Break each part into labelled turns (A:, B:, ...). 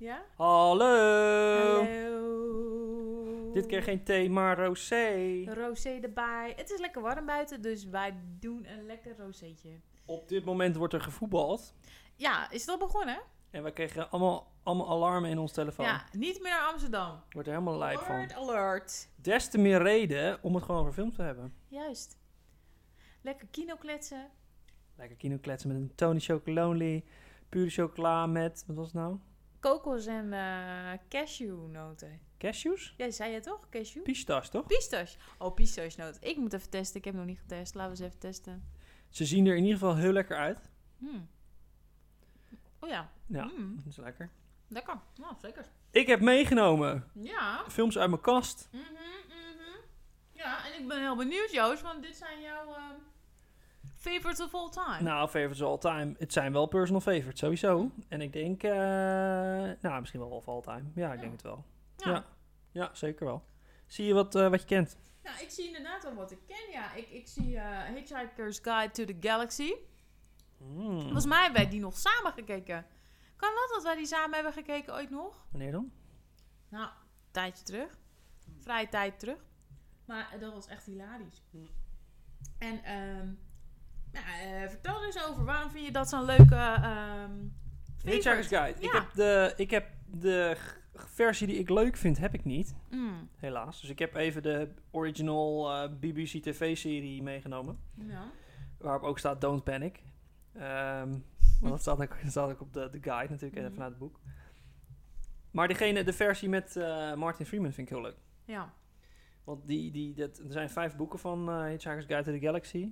A: Ja?
B: Hallo.
A: Hallo.
B: Dit keer geen thee, maar rosé.
A: Rosé erbij. Het is lekker warm buiten, dus wij doen een lekker roséetje.
B: Op dit moment wordt er gevoetbald.
A: Ja, is het al begonnen?
B: En we kregen allemaal, allemaal alarmen in ons telefoon.
A: Ja, niet meer naar Amsterdam.
B: Wordt er helemaal lijp van.
A: Alert, alert.
B: Des te meer reden om het gewoon over film te hebben.
A: Juist. Lekker kino kletsen.
B: Lekker kino kletsen met een Tony Chocolonely. Pure chocola met, wat was het nou?
A: Kokos en eh cashewnoten.
B: Cashews?
A: Jij zei het toch? Cashew?
B: Pistache, toch?
A: Pistache. Oh, pistachenoten. Ik moet even testen. Ik heb nog niet getest. Laten we eens even testen.
B: Ze zien er in ieder geval heel lekker uit.
A: Hmm. Oh ja.
B: Ja,
A: Mm.
B: dat is lekker.
A: Lekker. Nou, zeker.
B: Ik heb meegenomen
A: Ja.
B: films uit mijn kast.
A: Mhm, mhm. Ja, en ik ben heel benieuwd, Joost, want dit zijn jouw ehm, favorites of all time.
B: Nou, favorites of all time. Het zijn wel personal favorites, sowieso. En ik denk, eh, nou, misschien wel of all time. Ja, ik
A: Ja.
B: denk het wel.
A: ja.
B: ja. Ja, zeker wel. Zie je wat, eh, wat je kent?
A: Nou, ik zie inderdaad al wat ik ken, ja. Ik, ik zie eh, Hitchhiker's Guide to the Galaxy.
B: Hmm.
A: Volgens mij hebben wij die nog samen gekeken. Kan dat dat wij die samen hebben gekeken ooit nog?
B: Wanneer dan?
A: Nou, een tijdje terug. Vrije tijd terug. Maar eh, dat was echt hilarisch.
B: Hm.
A: En, ehm nou, eh, vertel er eens over. Waarom vind je dat zo'n leuke ehm
B: Hitchhiker's? Guide. Ik,
A: Ja.
B: heb de, ik heb de versie die ik leuk vind, heb ik niet.
A: Mm,
B: Helaas. Dus ik heb even de original eh, BBC TV-serie meegenomen.
A: ja.
B: Waarop ook staat Don't Panic. Ehm want dat staat ook, dat staat ook op de, de guide natuurlijk, en
A: Mhm.
B: vanuit het boek. Maar degene, de versie met eh, Martin Freeman vind ik heel leuk.
A: Ja.
B: Want die, die, dat, er zijn vijf boeken van eh Hitchhiker's Guide to the Galaxy.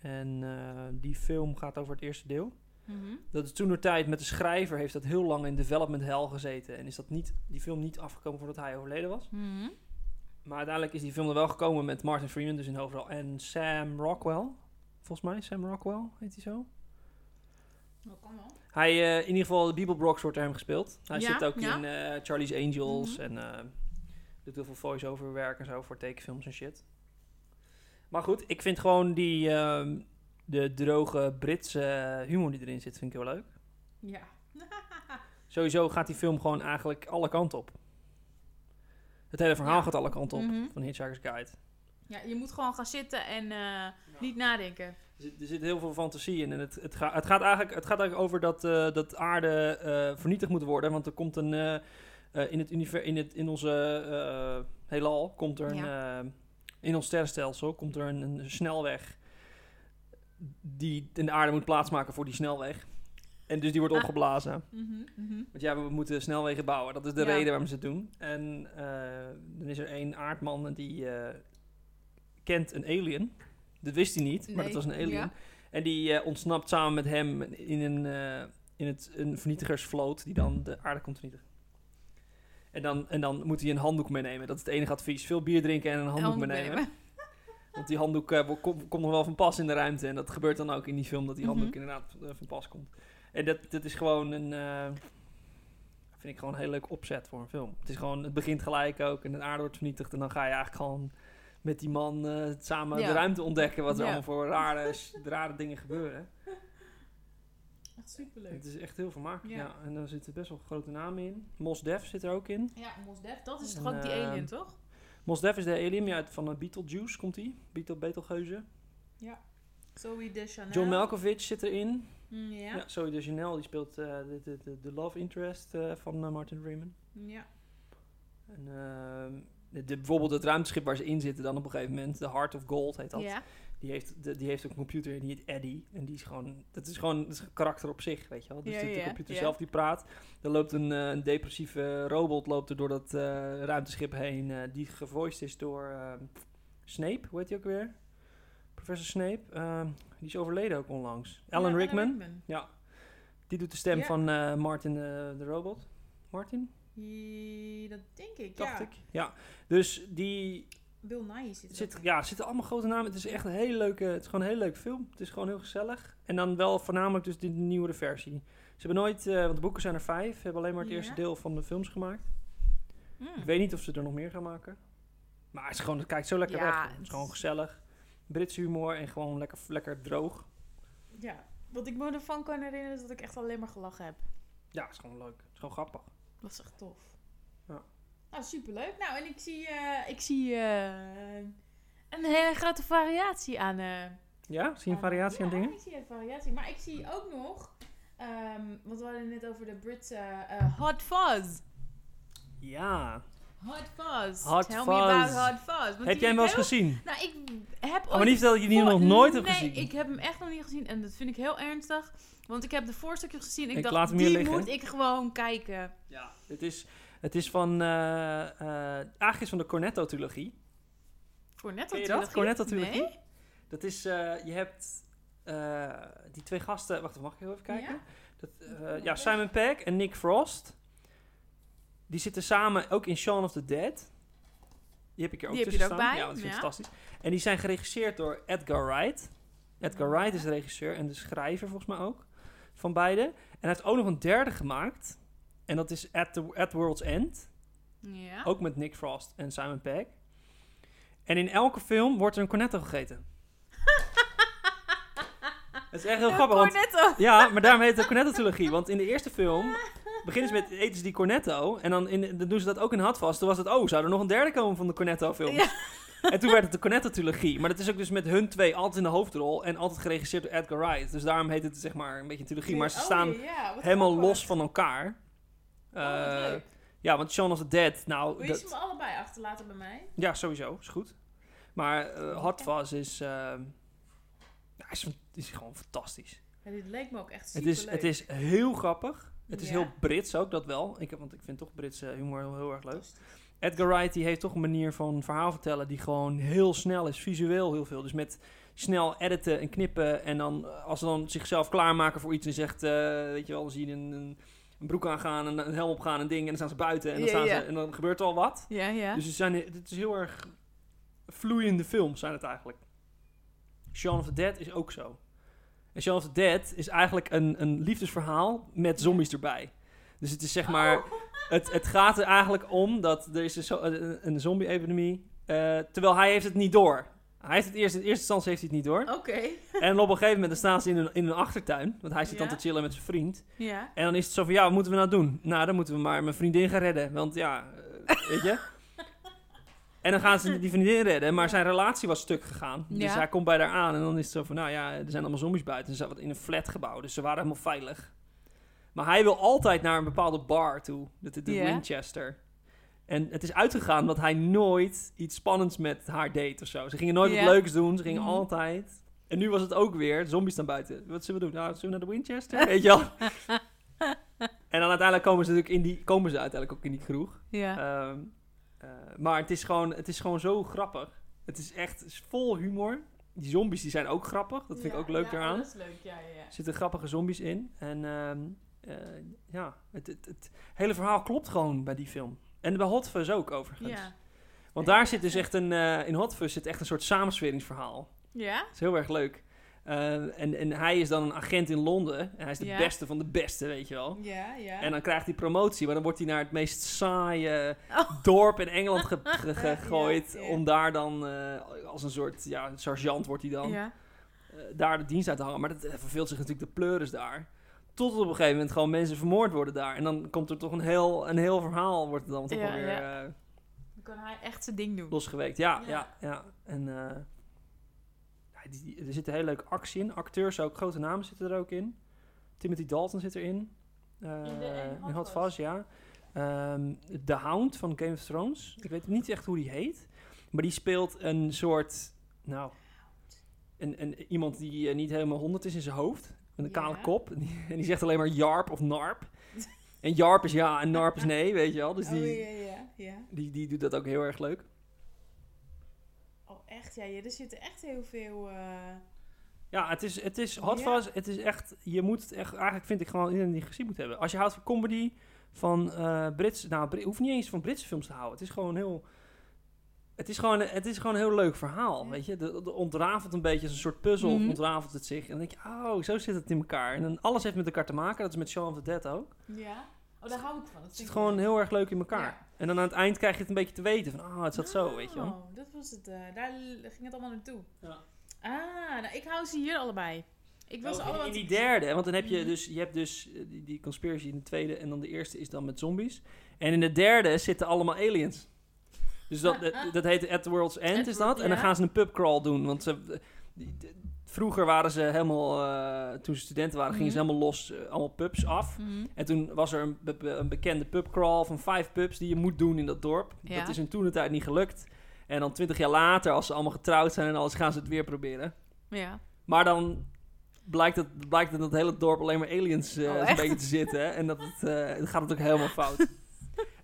B: En eh, die film gaat over het eerste deel.
A: Mhm.
B: Dat is toen de tijd met de schrijver heeft dat heel lang in development hell gezeten. En is dat niet, die film niet afgekomen voordat hij overleden was.
A: Mhm.
B: Maar uiteindelijk is die film er wel gekomen met Martin Freeman dus in hoofdrol. En Sam Rockwell. Volgens mij, Sam Rockwell heet hij zo.
A: Dat kan wel.
B: Hij, eh, in ieder geval, de Bibelbrox wordt door hem gespeeld. Hij
A: Ja,
B: zit ook
A: ja.
B: in eh, Charlie's Angels
A: Mhm.
B: en doet heel veel voice-over werk en zo voor tekenfilms en shit. Maar goed, ik vind gewoon die, ehm, de droge Britse humor die erin zit, vind ik heel leuk.
A: Ja.
B: Sowieso gaat die film gewoon eigenlijk alle kanten op. Het hele verhaal
A: Ja.
B: gaat alle kanten op
A: Mhm.
B: van Hitchhiker's Guide.
A: ja, je moet gewoon gaan zitten en eh, niet nadenken.
B: Er zit, er zit heel veel fantasie in. En het, het, ga- het, gaat, eigenlijk, het gaat eigenlijk over dat, eh, dat aarde eh, vernietigd moet worden. Want er komt een. eh, eh, in, het univer- in, het, in onze eh, heelal komt er een. In ons sterrenstelsel komt er een, een snelweg. Die in de aarde moet plaatsmaken voor die snelweg. En dus die wordt
A: Ah.
B: opgeblazen.
A: Mhm, mhm.
B: Want ja, we moeten snelwegen bouwen. Dat is de
A: Ja.
B: reden waarom ze het doen. En eh, dan is er één aardman die eh, kent een alien. Dat wist hij niet, maar dat was een alien.
A: ja.
B: En die eh, ontsnapt samen met hem in een, in het, een vernietigersvloot die dan de aarde komt vernietigen. En dan, en dan moet hij een handdoek meenemen. Dat is het enige advies. Veel bier drinken en een handdoek
A: Handdoek
B: meenemen.
A: nemen.
B: Want die handdoek eh, kom- komt nog wel van pas in de ruimte. En dat gebeurt dan ook in die film dat die handdoek
A: Mhm.
B: inderdaad eh, van pas komt. En dat, dat is gewoon een... eh, vind ik gewoon een heel leuk opzet voor een film. Het is gewoon... Het begint gelijk ook en de aarde wordt vernietigd. En dan ga je eigenlijk gewoon met die man samen
A: Ja.
B: de ruimte ontdekken. Wat er
A: Ja.
B: allemaal voor rare, rare dingen gebeuren.
A: Echt superleuk.
B: Het is echt heel vermakelijk.
A: Ja.
B: Ja. En daar zitten best wel grote namen in. Mos Def zit er ook in.
A: Ja, Mos Def, dat is
B: En,
A: toch ook die
B: eh,
A: alien, toch?
B: Mos Def is de alien ja, uit van uh, Beetlejuice komt hij. Beetle, Betelgeuze.
A: Zoe de Chanel.
B: John Malkovich zit erin.
A: Mm,
B: Ja,
A: Ja.
B: Zoe de Chanel, die speelt eh, de, de, de, de love interest eh, van Martin Freeman.
A: Ja.
B: En, ehm, de, de- bijvoorbeeld het ruimteschip waar ze in zitten dan op een gegeven moment, de Heart of Gold heet dat.
A: Ja.
B: Die, heeft, de, die heeft ook een computer en die heet Eddie. En die is gewoon, dat is gewoon dat is een karakter op zich, weet je wel. Dus
A: Ja,
B: de, computer
A: ja.
B: zelf die praat. Er loopt een, eh, een depressieve robot loopt er door dat eh, ruimteschip heen. eh, die gevoiced is door ehm, Snape, hoe heet die ook weer? Professor Snape. Ehm, die is overleden ook onlangs. Alan
A: Ja,
B: Rickman. Ja. Die doet de stem van Martin de robot. Martin,
A: dat denk ik,
B: dacht
A: ja.
B: ik. Ja. Dus die
A: Bill Nye zit er
B: zit, ja, er zitten allemaal grote namen. Het is echt een hele leuke, het is gewoon een hele leuke film. Het is gewoon heel gezellig. En dan wel voornamelijk dus de nieuwere versie. Ze hebben nooit, eh, want de boeken zijn er vijf. Ze hebben alleen maar het
A: Ja.
B: eerste deel van de films gemaakt.
A: Mm.
B: Ik weet niet of ze er nog meer gaan maken. Maar het, is gewoon, het kijkt zo lekker
A: Ja,
B: weg. Het is gewoon
A: is-
B: gezellig. Britse humor en gewoon lekker, lekker droog.
A: Ja, wat ik me ervan kan herinneren is dat ik echt alleen maar gelachen heb.
B: Ja, het is gewoon leuk. Het is gewoon grappig.
A: Dat was echt tof.
B: Ja.
A: Nou, superleuk. Nou, en ik zie, eh, ik zie eh, een hele grote variatie aan... eh,
B: Ja, zie je een variatie aan
A: ja,
B: dingen?
A: ik zie een variatie. Maar ik zie ook nog... ehm want we hadden net over de Britse eh, Hot Fuzz.
B: Ja.
A: Hot Fuzz.
B: Hot
A: Tell me
B: Fuzz.
A: about Hot Fuzz. Want
B: Heb jij hem wel eens
A: heel-
B: gezien?
A: Nou, ik heb
B: Oh, maar niet vertellen dat je die nog nooit hebt
A: nee,
B: gezien.
A: ik heb hem echt nog niet gezien. En dat vind ik heel ernstig. Want ik heb de voorstukjes gezien. Ik,
B: Ik
A: dacht,
B: laat hem hier
A: die
B: liggen.
A: moet ik gewoon kijken.
B: Ja. Het is, het is van... eh, eh, eigenlijk is van de Cornetto-trilogie. Cornetto-trilogie?
A: Nee?
B: Dat is... eh, je hebt eh, die twee gasten... Wacht, mag ik heel even kijken?
A: Ja?
B: Dat, eh, ja, Simon Pegg en Nick Frost. Die zitten samen ook in Shaun of the Dead. Die heb ik er ook
A: Die heb je
B: tussen
A: er ook
B: staan.
A: bij,
B: Ja, dat
A: ja.
B: fantastisch. En die zijn geregisseerd door Edgar Wright. Edgar
A: Ja.
B: Wright is de regisseur en de schrijver volgens mij ook. Van beide. En hij heeft ook nog een derde gemaakt. En dat is At, the, At World's End.
A: Ja.
B: Ook met Nick Frost en Simon Pegg. En in elke film wordt er een cornetto gegeten. Het is echt heel
A: Een
B: grappig, want
A: Cornetto.
B: ja, maar daarom heet het de Cornetto-trilogie. Want in de eerste film beginnen ze met eten ze die Cornetto. En dan, in, dan doen ze dat ook in Hardfast. Toen was het, oh, zou er nog een derde komen van de Cornetto-films?
A: Ja.
B: En toen werd het de Cornetto-trilogie. Maar dat is ook dus met hun twee altijd in de hoofdrol. En altijd geregisseerd door Edgar Wright. Dus daarom heet het zeg maar een beetje een trilogie. Maar ze
A: Oh,
B: staan
A: wat
B: helemaal
A: grappig.
B: los van elkaar.
A: Oh,
B: Eh, ja, want Shaun of the Dead, nou...
A: Wil je
B: dat-
A: ze me allebei achterlaten bij mij?
B: ja, sowieso. Is goed. Maar eh Hot Fuzz is... eh, ja, is, is gewoon fantastisch.
A: Ja, dit leek me ook echt
B: Het
A: super
B: is, het is heel grappig. Het is
A: Ja.
B: heel Brits ook, dat wel. Ik, heb- want ik vind toch Britse humor heel, heel erg leuk. Edgar Wright die heeft toch een manier van verhaal vertellen die gewoon heel snel is, visueel heel veel. Dus met snel editen en knippen en dan eh, als ze dan zichzelf klaarmaken voor iets en zegt, weet je wel, dan zie je een, een, een broek aangaan, een, een helm opgaan, een ding en dan staan ze buiten en dan, staan. Ze, en dan gebeurt er al wat.
A: Ja, ja.
B: Dus het, zijn, het is heel erg vloeiende films zijn het eigenlijk. Shaun of the Dead is ook zo. En Shaun of the Dead is eigenlijk een, een liefdesverhaal met zombies erbij. Dus het is zeg maar...
A: Oh.
B: Het, het gaat er eigenlijk om dat er is een, een, zombie-epidemie. eh, terwijl hij heeft het niet door. Hij heeft het eerst, in eerste instantie heeft hij het niet door.
A: Oké.
B: En op een gegeven moment dan staan ze in een, in een achtertuin. Want hij zit dan te chillen met zijn vriend.
A: Ja.
B: En dan is het zo van, ja, wat moeten we nou doen? Nou, dan moeten we maar mijn vriendin gaan redden. Want ja, eh, weet je. En dan gaan ze die vriendin redden. Maar zijn relatie was stuk gegaan. Dus
A: Ja.
B: hij komt bij haar aan. En dan is het zo van, nou ja, er zijn allemaal zombies buiten. Ze zaten in een flatgebouw. Dus ze waren helemaal veilig. Maar hij wil altijd naar een bepaalde bar toe. De, de, de. Winchester. En het is uitgegaan dat hij nooit iets spannends met haar deed of zo. Ze gingen nooit wat leuks doen. Ze gingen
A: Mhm.
B: altijd... En nu was het ook weer, zombies staan buiten. Wat zullen we doen? Nou, zullen we naar de Winchester? Weet je wel? En dan uiteindelijk komen ze natuurlijk in die, komen ze uiteindelijk ook in die kroeg.
A: Ja.
B: Ehm, eh, maar het is, gewoon, het is gewoon zo grappig. Het is echt het is vol humor. Die zombies die zijn ook grappig. Dat vind ik ook leuk
A: ja,
B: daaraan.
A: dat is leuk, ja, ja, ja.
B: Er zitten grappige zombies in. En ehm, eh, ja, het, het, het hele verhaal klopt gewoon bij die film. En bij Hot Fuzz ook overigens.
A: Ja.
B: Want daar zit dus echt een... eh, in Hot Fuzz zit echt een soort samensweringsverhaal.
A: Ja?
B: Dat is heel erg leuk. Eh, en, en hij is dan een agent in Londen. En hij is de
A: Ja.
B: beste van de beste, weet je wel.
A: Ja, ja.
B: En dan krijgt hij promotie, maar dan wordt hij naar het meest saaie
A: Oh.
B: dorp in Engeland ge- ge- gegooid.
A: Ja.
B: Om daar dan eh, als een soort ja, sergeant wordt hij dan.
A: Ja.
B: daar de dienst uit te hangen. Maar dat verveelt zich natuurlijk de pleuris daar. Tot op een gegeven moment gewoon mensen vermoord worden daar. En dan komt er toch een heel, een heel verhaal, wordt er dan toch
A: Ja,
B: weer
A: ja.
B: eh,
A: Dan kan hij echt zijn ding doen.
B: losgeweekt. Ja, ja,
A: Ja.
B: ja. En eh, ja, die, die- er zit een hele leuke actie in. Acteurs ook, grote namen zitten er ook in. Timothy Dalton zit erin. Eh,
A: In de- in
B: Hot Fuzz, ja. Ehm The Hound van Game of Thrones. Ik weet niet echt hoe die heet. Maar die speelt een soort... Nou, een, een, iemand die niet helemaal honderd is in zijn hoofd. Met een kale kop. En die, zegt alleen maar Jarp of Narp. En Jarp is ja en Narp is nee, weet je wel. Dus die,
A: Oh, ja, ja, ja.
B: die, die doet dat ook heel erg leuk.
A: Oh, echt? Ja, er zitten echt heel veel... eh,
B: Ja, het is, het is Hot
A: Ja.
B: Het is echt, je moet het echt, eigenlijk vind ik gewoon iedereen die gezien moet hebben. Als je houdt van comedy, van eh Brits, nou, Brit, hoeft niet eens van Britse films te houden. Het is gewoon heel, het is gewoon, het is gewoon een heel leuk verhaal, weet je. De, de ontrafelt een beetje als een soort puzzel,
A: Mhm.
B: ontrafelt het zich. En dan denk je, oh, zo zit het in elkaar. En dan alles heeft met elkaar te maken, dat is met Shaun of the Dead ook.
A: ja. Oh, daar hou ik van.
B: Het zit gewoon
A: leuk.
B: heel erg leuk in elkaar.
A: Ja.
B: En dan aan het eind krijg je het een beetje te weten van, ah, het zat zo, weet je wel.
A: Oh, dat was het. eh, daar ging het allemaal naartoe.
B: Ja.
A: Ah, nou, ik hou ze hier allebei. Ik was
B: Oh,
A: allemaal...
B: in die derde, want dan heb je
A: Mhm.
B: dus, je hebt dus eh, die, die conspiracy in de tweede en dan de eerste is dan met zombies. En in de derde zitten allemaal aliens. Dus dat, dat, dat heet At the World's End is dat. En dan gaan ze een pubcrawl doen, want ze... Vroeger waren ze helemaal, eh, toen ze studenten waren, gingen ze
A: Mhm.
B: helemaal los, eh, allemaal pubs af.
A: Mhm.
B: En toen was er een, be- een bekende pubcrawl van vijf pubs die je moet doen in dat dorp.
A: Ja.
B: Dat is in toen de tijd niet gelukt. En dan twintig jaar later, als ze allemaal getrouwd zijn en alles, gaan ze het weer proberen.
A: Ja.
B: Maar dan blijkt het, blijkt dat het hele dorp alleen maar aliens eh
A: Oh,
B: een beetje te zitten. En dat het, gaat het ook helemaal fout.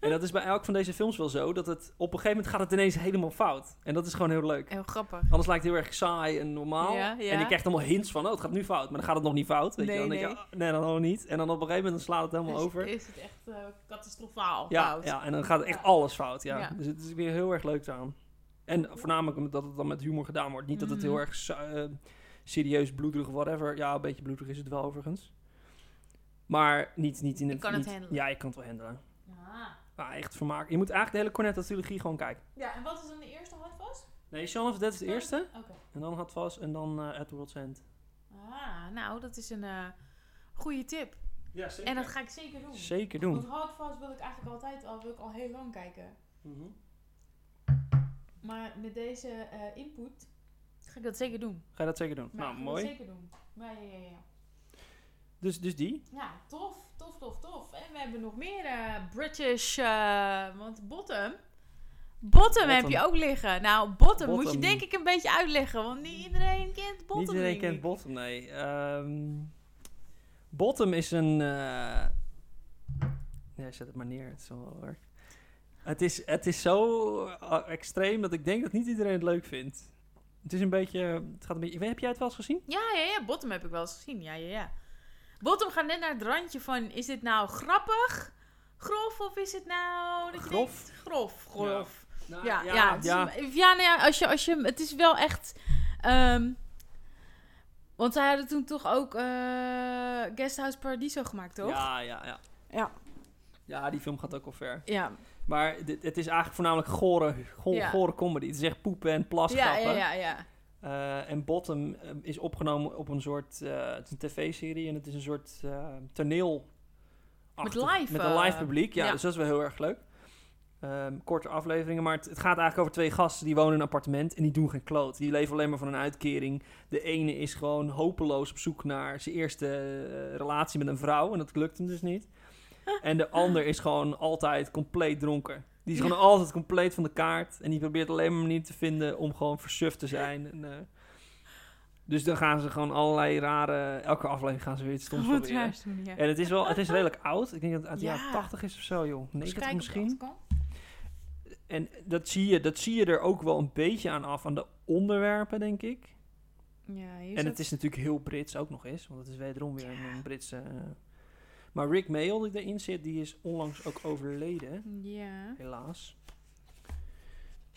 B: En dat is bij elk van deze films wel zo. Dat het op een gegeven moment gaat het ineens helemaal fout. En dat is gewoon heel leuk.
A: Heel grappig.
B: Anders lijkt het heel erg saai en normaal.
A: Ja, ja.
B: En je krijgt allemaal hints van, oh, het gaat nu fout. Maar dan gaat het nog niet fout. Weet
A: Nee,
B: je? Dan denk
A: nee.
B: je, oh, nee, dan nog niet. En dan op een gegeven moment slaat het helemaal
A: Dus
B: over.
A: Is het echt eh, catastrofaal
B: Ja,
A: fout.
B: ja, en dan gaat echt alles fout. Ja. Dus het is weer heel erg leuk aan. En voornamelijk omdat het dan met humor gedaan wordt. Niet dat het
A: Mhm.
B: heel erg su- eh, serieus, bloederig of whatever. Ja, een beetje bloederig is het wel overigens. Maar niet, niet in
A: Je
B: het...
A: kan het handelen.
B: Ja, je kan het wel handelen.
A: Ah.
B: Maar echt vermaken. Je moet eigenlijk de hele Cornetto-trilogie gewoon kijken.
A: Ja, en wat is dan de eerste handvast?
B: Nee, Shaun of the Dead is de eerste.
A: Oké.
B: En dan Hot Fuzz en dan eh At the World's End.
A: Ah, nou, dat is een eh goede tip.
B: Ja, zeker.
A: En dat ga ik zeker doen.
B: Zeker doen.
A: Want Hard Fast wil ik eigenlijk altijd al, wil ik al heel lang kijken.
B: Mhm.
A: Maar met deze eh, input ga ik dat zeker doen.
B: Ga je dat zeker doen? Nou,
A: ga ik
B: mooi.
A: Dat zeker doen. Ja, ja, ja, ja.
B: Dus, dus die.
A: Ja, tof, tof, tof, tof. En we hebben nog meer eh, British, eh, want Bottom. Bottom heb je ook liggen. Nou, Bottom, moet je denk ik een beetje uitleggen, want niet iedereen kent Bottom.
B: Niet iedereen kent. Bottom, nee. Ehm, bottom is een... eh Nee, zet het maar neer. Het is wel. Het is, het is zo extreem dat ik denk dat niet iedereen het leuk vindt. Het is een beetje... Het gaat een beetje... Heb jij het wel eens gezien?
A: Ja, ja, ja, Bottom heb ik wel eens gezien. Ja, ja, ja. Bottom gaat net naar het randje van, is dit nou grappig, grof, of is het nou... Dat je
B: Grof?
A: denkt, grof, grof.
B: Nou,
A: Ja, ja, het is,
B: ja.
A: ja, nou ja, als je, als je, het is wel echt. ehm, want zij hadden toen toch ook eh Guesthouse Paradiso gemaakt, toch?
B: Ja, ja, ja.
A: Ja.
B: Ja, die film gaat ook wel ver.
A: Ja,
B: Maar dit, het is eigenlijk voornamelijk gore, go-
A: Ja.
B: gore comedy. Het is echt poepen en
A: ja,
B: plasgrappen.
A: ja, ja, ja.
B: En Bottom eh, is opgenomen op een soort... eh, het is een tv-serie en het is een soort eh toneel...
A: Met live,
B: Met een live
A: eh,
B: publiek, ja,
A: ja.
B: Dus dat is wel heel erg leuk. Ehm, korte afleveringen, maar het, het gaat eigenlijk over twee gasten die wonen in een appartement en die doen geen kloot. Die leven alleen maar van een uitkering. De ene is gewoon hopeloos op zoek naar zijn eerste eh, relatie met een vrouw en dat lukt hem dus niet. En de ander is gewoon altijd compleet dronken. Die is gewoon altijd compleet van de kaart en die probeert alleen maar niet te vinden om gewoon versuft te zijn. En, eh, dus dan gaan ze gewoon allerlei rare... Elke aflevering gaan ze weer iets stoms
A: Wat
B: proberen.
A: juist doen, ja.
B: En het is wel, het is redelijk oud. Ik denk dat het uit de
A: Ja.
B: jaren 80 is of zo, joh. 90
A: Eens kijken of
B: misschien. En dat zie, je, dat zie je er ook wel een beetje aan af, aan de onderwerpen, denk ik.
A: Ja,
B: en het is natuurlijk heel Brits ook nog eens, want het is wederom weer
A: Ja.
B: een Britse... maar Rick Mayall die erin zit, die is onlangs ook overleden,
A: Ja.
B: helaas.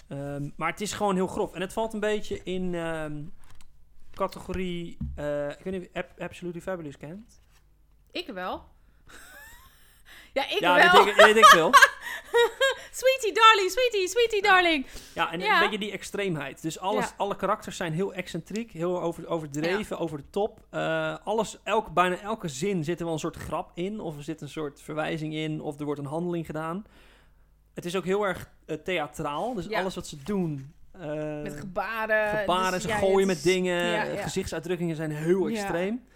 B: Ehm, maar het is gewoon heel grof. En het valt een beetje in ehm, categorie... eh, ik weet niet of je Ab- Absolutely Fabulous kent.
A: Ik wel. ja, ik
B: ja,
A: wel.
B: weet ik, ik veel.
A: sweetie darling, sweetie, sweetie darling.
B: Ja, en
A: Ja.
B: een beetje die extreemheid. Dus alles,
A: Ja.
B: alle karakters zijn heel excentriek, heel over, overdreven, over de top. Eh, alles, elk, bijna elke zin zit er wel een soort grap in, of er zit een soort verwijzing in, of er wordt een handeling gedaan. Het is ook heel erg eh, theatraal, dus alles wat ze doen. eh,
A: Met gebaren.
B: gebaren,
A: dus
B: ze
A: ja,
B: gooien met dingen, gezichtsuitdrukkingen zijn heel extreem.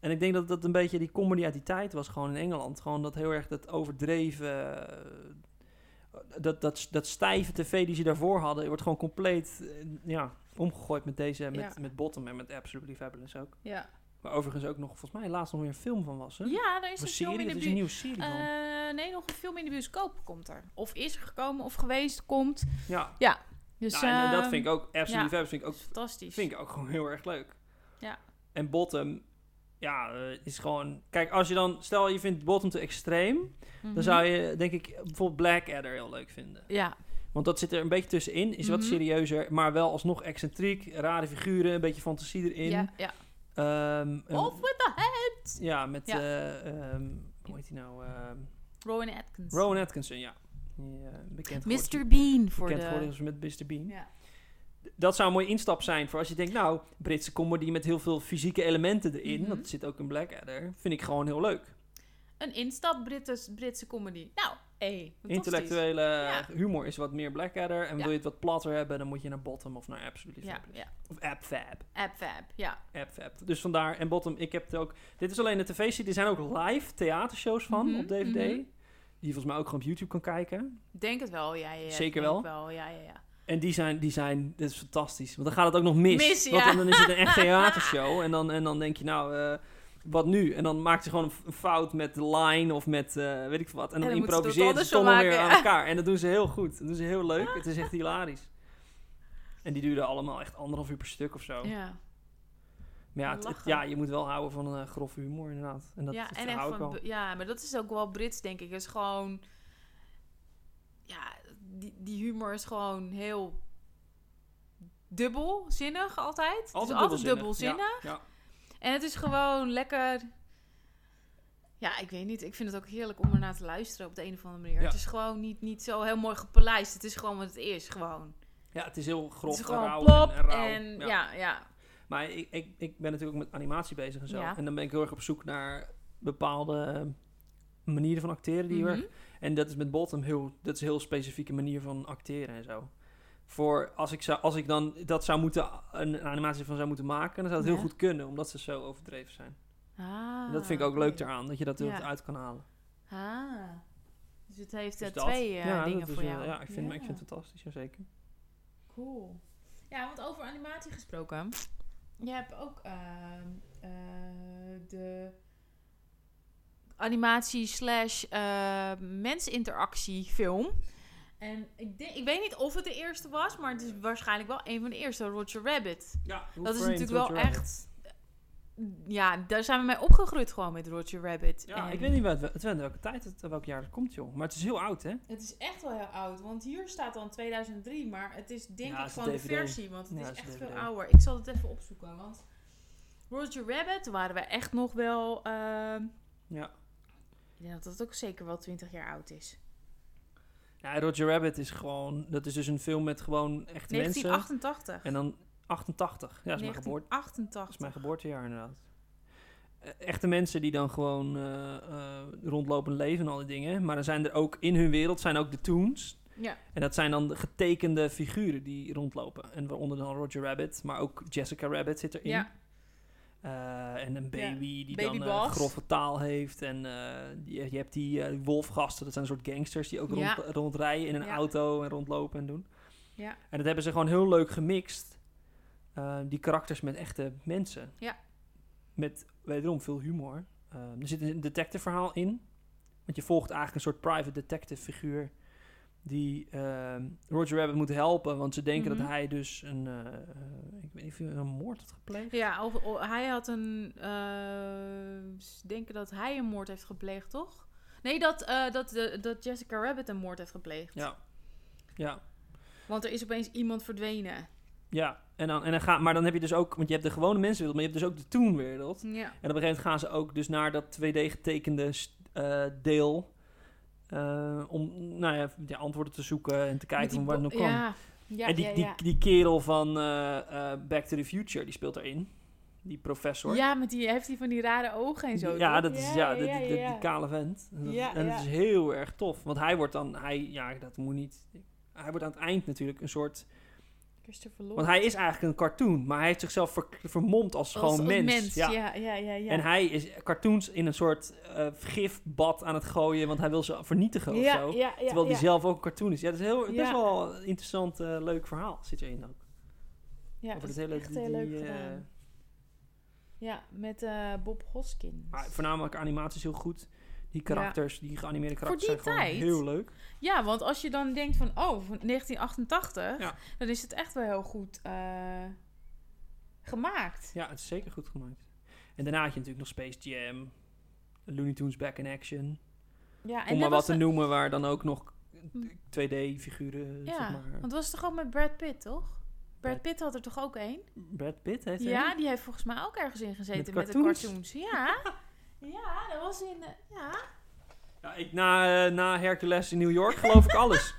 B: En ik denk dat dat een beetje die comedy uit die tijd was, gewoon in Engeland. Gewoon dat heel erg dat overdreven, dat, dat, dat stijve tv die ze daarvoor hadden, wordt gewoon compleet eh, ja, omgegooid met deze, met,
A: Ja.
B: met Bottom en met Absolutely Fabulous ook.
A: Ja.
B: Maar overigens ook nog, volgens mij laatst nog weer een film van was, hè?
A: ja, daar is een film
B: serie,
A: in de
B: is een nieuwe serie.
A: Eh, nee, nog een film in de bioscoop komt er. Of is er gekomen, of geweest, komt.
B: ja,
A: Dus,
B: nou, en, eh, dat
A: ehm,
B: vind ik ook, Absolutely
A: ja.
B: Fabulous vind ik ook
A: fantastisch.
B: vind ik ook gewoon heel erg leuk.
A: Ja.
B: En Bottom, ja, eh, is gewoon... Kijk, als je dan... Stel, je vindt Bottom te extreem...
A: Mhm.
B: dan zou je, denk ik, bijvoorbeeld Blackadder heel leuk vinden.
A: Ja,
B: Want dat zit er een beetje tussenin. Is wat
A: Mhm.
B: serieuzer, maar wel alsnog excentriek. Rare figuren, een beetje fantasie erin.
A: ja, ja.
B: Ehm, een-
A: Of with the head.
B: ja, met...
A: Ja.
B: eh, ehm, hoe heet hij nou? Ehm,
A: Rowan Atkinson.
B: Rowan Atkinson, ja. Die, eh, bekend geworden-
A: Mr. Bean voor
B: bekend
A: de...
B: geworden is met Mr. Bean.
A: Ja.
B: Dat zou een mooie instap zijn voor als je denkt, nou, Britse comedy met heel veel fysieke elementen erin,
A: Mhm.
B: dat zit ook in Blackadder, vind ik gewoon heel leuk.
A: Een instap Brits, Britse comedy. Nou, fantastisch.
B: Intellectuele
A: Ja.
B: humor is wat meer Blackadder en
A: Ja.
B: wil je het wat platter hebben, dan moet je naar Bottom of naar Absolutely
A: Ja,
B: Fabulous.
A: ja.
B: Of AppFab.
A: AppFab, ja.
B: AppFab. Dus vandaar, en Bottom, ik heb het ook, dit is alleen de tv-serie, er zijn ook live theatershows van
A: Mhm,
B: op DVD,
A: mhm.
B: die je volgens mij ook gewoon op YouTube kan kijken.
A: Denk het wel, ja. ja.
B: Zeker
A: Denk
B: wel?
A: ja, ja, ja.
B: En die zijn, die zijn, dit is fantastisch. Want dan gaat het ook nog mis.
A: Mis,
B: Want
A: ja.
B: dan, dan is het een echt theatershow. en, dan, en dan denk je, nou, eh, wat nu? En dan maakt ze gewoon een een fout met de line of met eh, weet ik wat. En dan,
A: het
B: improviseert ze toch nog weer aan elkaar. En dat doen ze heel goed. Dat doen ze heel leuk. Het is echt hilarisch. En die duurden allemaal echt anderhalf uur per stuk of zo.
A: Ja,
B: Maar ja, het- het-
A: Lachen.
B: ja, je moet wel houden van eh grove humor inderdaad. En dat,
A: ja,
B: dat
A: en echt
B: hou ik
A: van,
B: wel.
A: ja, maar dat is ook wel Brits, denk ik. Het is gewoon... Ja, die, die humor is gewoon heel dubbelzinnig altijd. is altijd dubbelzinnig.
B: Ja, ja.
A: En het is gewoon lekker... Ja, ik weet niet. Ik vind het ook heerlijk om ernaar te luisteren op de een of andere manier.
B: Ja.
A: Het is gewoon niet, niet zo heel mooi gepolijst. Het is gewoon wat het is, gewoon.
B: Ja, het is heel grof
A: het is
B: en
A: gewoon
B: rauw
A: plop
B: en, rauw.
A: en ja, ja.
B: Maar ik, ik, ik ben natuurlijk ook met animatie bezig en zo.
A: Ja.
B: En dan ben ik heel erg op zoek naar bepaalde manieren van acteren die
A: Mhm.
B: erg... En dat is met Bottom heel... Dat is een heel specifieke manier van acteren en zo. Voor als ik, zou, als ik dan dat zou moeten... Een animatie van zou moeten maken... Dan zou het heel goed kunnen. Omdat ze zo overdreven zijn.
A: Ah,
B: en dat vind ik ook leuk
A: oké.
B: eraan. Dat je dat
A: Ja.
B: uit kan halen.
A: Ah. Dus het heeft
B: Dus
A: eh,
B: dat.
A: twee eh,
B: ja,
A: dingen voor
B: wel-
A: jou.
B: Ja, ik vind, ik vind het fantastisch. Jazeker.
A: Cool. Ja, want over animatie gesproken. Je hebt ook ehm, eh, de animatie slash eh, mensinteractie film. En ik, denk, ik weet niet of het de eerste was, maar het is waarschijnlijk wel een van de eerste, Roger Rabbit.
B: Ja,
A: Dat is natuurlijk wel echt... Ja, daar zijn we mee opgegroeid gewoon met Roger Rabbit.
B: Ja,
A: En
B: ik weet niet wat, het, welke tijd het, welk jaar het komt, joh. Maar het is heel oud, hè?
A: Het is echt wel heel oud, want hier staat dan 2003, maar het is denk
B: Ja,
A: ik gewoon de versie, want het
B: Ja,
A: is echt
B: DVD.
A: veel ouder. Ik zal het even opzoeken, want Roger Rabbit waren we echt nog wel... ehm,
B: Ja.
A: Ik denk dat het ook zeker wel 20 jaar oud is.
B: Ja, Roger Rabbit is gewoon... Dat is dus een film met gewoon echte mensen.
A: 1988.
B: En dan 88. Ja, dat is mijn, geboorte, dat
A: 1988.
B: is mijn geboortejaar inderdaad. Eh, Echte mensen die dan gewoon eh, eh, rondlopen leven en al die dingen. Maar dan zijn er ook in hun wereld zijn ook de Toons.
A: Ja,
B: En dat zijn dan de getekende figuren die rondlopen. En waaronder dan Roger Rabbit, maar ook Jessica Rabbit zit erin.
A: ja.
B: Eh, en een baby die
A: Baby
B: dan eh,
A: Boss.
B: grove taal heeft. En eh, je, je hebt die eh, wolfgasten, dat zijn een soort gangsters die ook
A: Ja.
B: rond, rondrijden in een
A: Ja.
B: auto en rondlopen en doen.
A: ja.
B: En dat hebben ze gewoon heel leuk gemixt. eh, die karakters met echte mensen.
A: Ja.
B: Met wederom veel humor. Eh, er zit een detective verhaal in. Want je volgt eigenlijk een soort private detective figuur. Die eh, Roger Rabbit moet helpen. Want ze denken
A: Mhm.
B: dat hij dus een... eh, ik weet niet of hij een moord had gepleegd.
A: Ja, of, of- hij had een... eh, ze denken dat hij een moord heeft gepleegd, toch? Nee, dat, eh, dat, dat Jessica Rabbit een moord heeft gepleegd.
B: Ja. Ja.
A: Want er is opeens iemand verdwenen.
B: Ja, en dan, en dan gaan, maar dan heb je dus ook, want je hebt de gewone mensenwereld, maar je hebt dus ook de Toonwereld.
A: Ja.
B: En op een gegeven moment gaan ze ook dus naar dat 2D getekende deel. Eh, om nou ja, ja, antwoorden te zoeken en te kijken van waar het nou kwam.
A: Ja, ja,
B: en die,
A: ja,
B: die, die kerel van eh, eh, Back to the Future, die speelt erin. Die professor.
A: Ja, met die, heeft hij van die rare ogen en zo.
B: ja, dat is ja, de- de- de- die kale vent. En dat, en dat is heel erg tof. Want hij wordt dan, hij, ja, dat moet niet. Hij wordt aan het eind natuurlijk een soort
A: Christopher Lloyd.
B: Want hij is eigenlijk een cartoon, maar hij heeft zichzelf ver- vermomd als,
A: Als-
B: gewoon mens. Ja.
A: Ja, ja, ja, ja.
B: En hij is cartoons in een soort eh gifbad aan het gooien, want hij wil ze vernietigen of zo. Terwijl hij zelf ook een cartoon is. Ja, dat is heel, best wel een interessant, eh, leuk verhaal zit erin ook.
A: Ja,
B: Over
A: dat is
B: hele-
A: echt
B: die-
A: heel leuk
B: die, eh,
A: gedaan. Ja, met Bob Hoskins.
B: Maar voornamelijk animatie is heel goed. Die karakters, die geanimeerde karakters zijn gewoon
A: tijd?
B: heel leuk.
A: Ja, want als je dan denkt van, oh, van 1988,
B: Ja.
A: dan is het echt wel heel goed eh, gemaakt.
B: Ja, het is zeker goed gemaakt. En daarna had je natuurlijk nog Space Jam, Looney Tunes Back in Action.
A: Ja, en
B: Om maar wat
A: was
B: te noemen waar dan ook nog
A: Hm.
B: 2D-figuren,
A: Ja,
B: zeg maar.
A: want was het toch ook met Brad Pitt, toch? Brad Pitt had er toch ook één?
B: Brad Pitt heeft
A: Ja, die heeft volgens mij ook ergens in gezeten met,
B: Met
A: de
B: cartoons.
A: Ja, ja, dat was in... eh, ja.
B: Ja, ik, na, eh, na Hercules in New York geloof ik alles.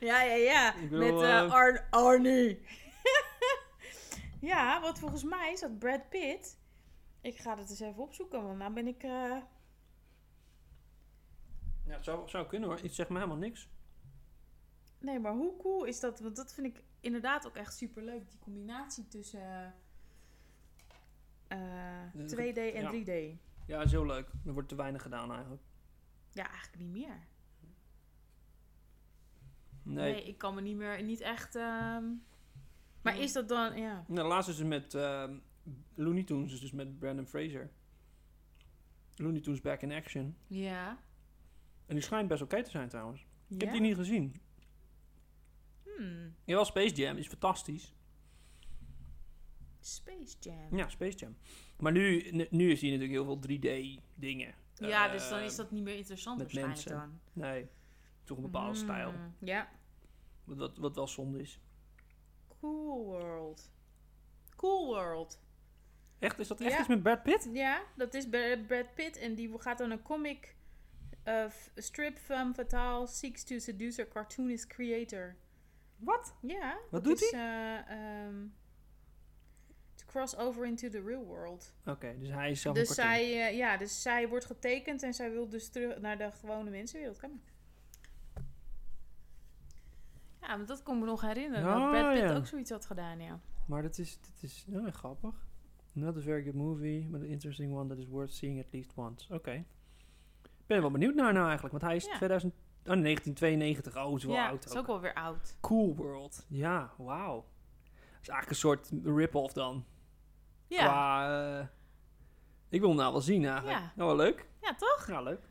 A: Ja, ja, ja.
B: Bedoel,
A: Met eh
B: eh,
A: Ar Arnie. ja, want volgens mij is dat Brad Pitt. Ik ga het eens even opzoeken, want nou ben ik...
B: Ja, het zou, zou kunnen hoor. Het zegt me helemaal niks.
A: Nee, maar hoe cool is dat? Want dat vind ik inderdaad ook echt super leuk. Die combinatie tussen eh,
B: Ja,
A: 2D en
B: ja.
A: 3D.
B: Ja, is heel leuk. Er wordt te weinig gedaan eigenlijk.
A: Ja, eigenlijk niet meer.
B: Nee.
A: Nee, ik kan me niet meer, niet echt... ehm, Maar is dat dan, ja...
B: Nou, laatst is het met ehm, Looney Tunes, dus met Brandon Fraser. Looney Tunes Back in Action.
A: Ja.
B: En die schijnt best oké te zijn trouwens. Ik
A: Ja?
B: heb die niet gezien.
A: Hmm.
B: Jawel, Space Jam is fantastisch.
A: Space Jam.
B: Ja, Space Jam. Maar nu, nu- is die natuurlijk heel veel 3D dingen.
A: Ja,
B: Eh,
A: dus dan is dat niet meer interessant
B: met
A: waarschijnlijk
B: mensen.
A: dan.
B: Nee, toch een bepaalde
A: Hmm.
B: stijl.
A: Ja.
B: Wat, wat, wat wel zonde is.
A: Cool World. Cool World.
B: Echt? Is dat echt
A: Ja.
B: iets met Brad Pitt?
A: Ja, dat is Bra- Brad Pitt en die gaat dan een comic uh, f- strip femme fatale seeks to seduce cartoonist creator.
B: Wat?
A: Ja.
B: Wat doet
A: is, eh, ehm, to cross over into the real world.
B: Oké, dus hij is zelf
A: Dus
B: een cartoon.
A: zij, eh, ja, dus zij wordt getekend en zij wil dus terug naar de gewone mensenwereld. Kan. Ja, maar dat kon ik me nog herinneren.
B: Oh,
A: dat Brad Pitt
B: ja.
A: ook zoiets had gedaan, ja.
B: Maar dat is, dat is ja, grappig. Not a very good movie, but an interesting one that is worth seeing at least once. Oké. Ik ben er wel benieuwd naar nou eigenlijk, want hij is
A: Ja.
B: 2000, oh, 1992. Oh, is wel
A: ja,
B: oud
A: is
B: ook.
A: ook wel weer oud.
B: Cool World. Ja, wauw. Dat is eigenlijk een soort rip-off dan.
A: Ja,
B: Qua, eh, ik wil hem nou wel zien eigenlijk.
A: Ja.
B: Nou, wel leuk.
A: ja toch?
B: Ja, leuk.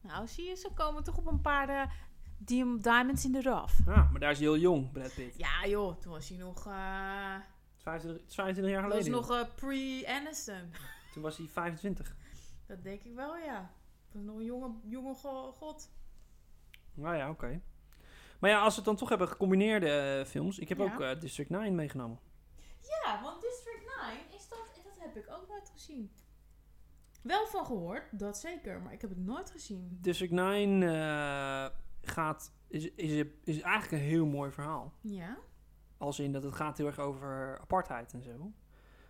A: Nou, zie je, ze komen toch op een paar dim- diamonds in the rough.
B: Ja, maar daar is hij heel jong, Brad Pitt.
A: Ja, joh, toen was hij nog... eh
B: 25, 25 jaar
A: was
B: geleden.
A: nog eh, pre-Aniston.
B: Toen was hij 25.
A: Dat denk ik wel, ja. Was nog een jonge, jonge go- god.
B: Nou ja, oké. Maar ja, als we het dan toch hebben gecombineerde films. Ik heb
A: Ja.
B: ook District 9 meegenomen.
A: Ja, want District 9, is dat, dat heb ik ook nooit gezien. Wel van gehoord, dat zeker, maar ik heb het nooit gezien.
B: District 9 eh, gaat, is, is, is eigenlijk een heel mooi verhaal.
A: Ja?
B: Als in dat het gaat heel erg over apartheid en zo.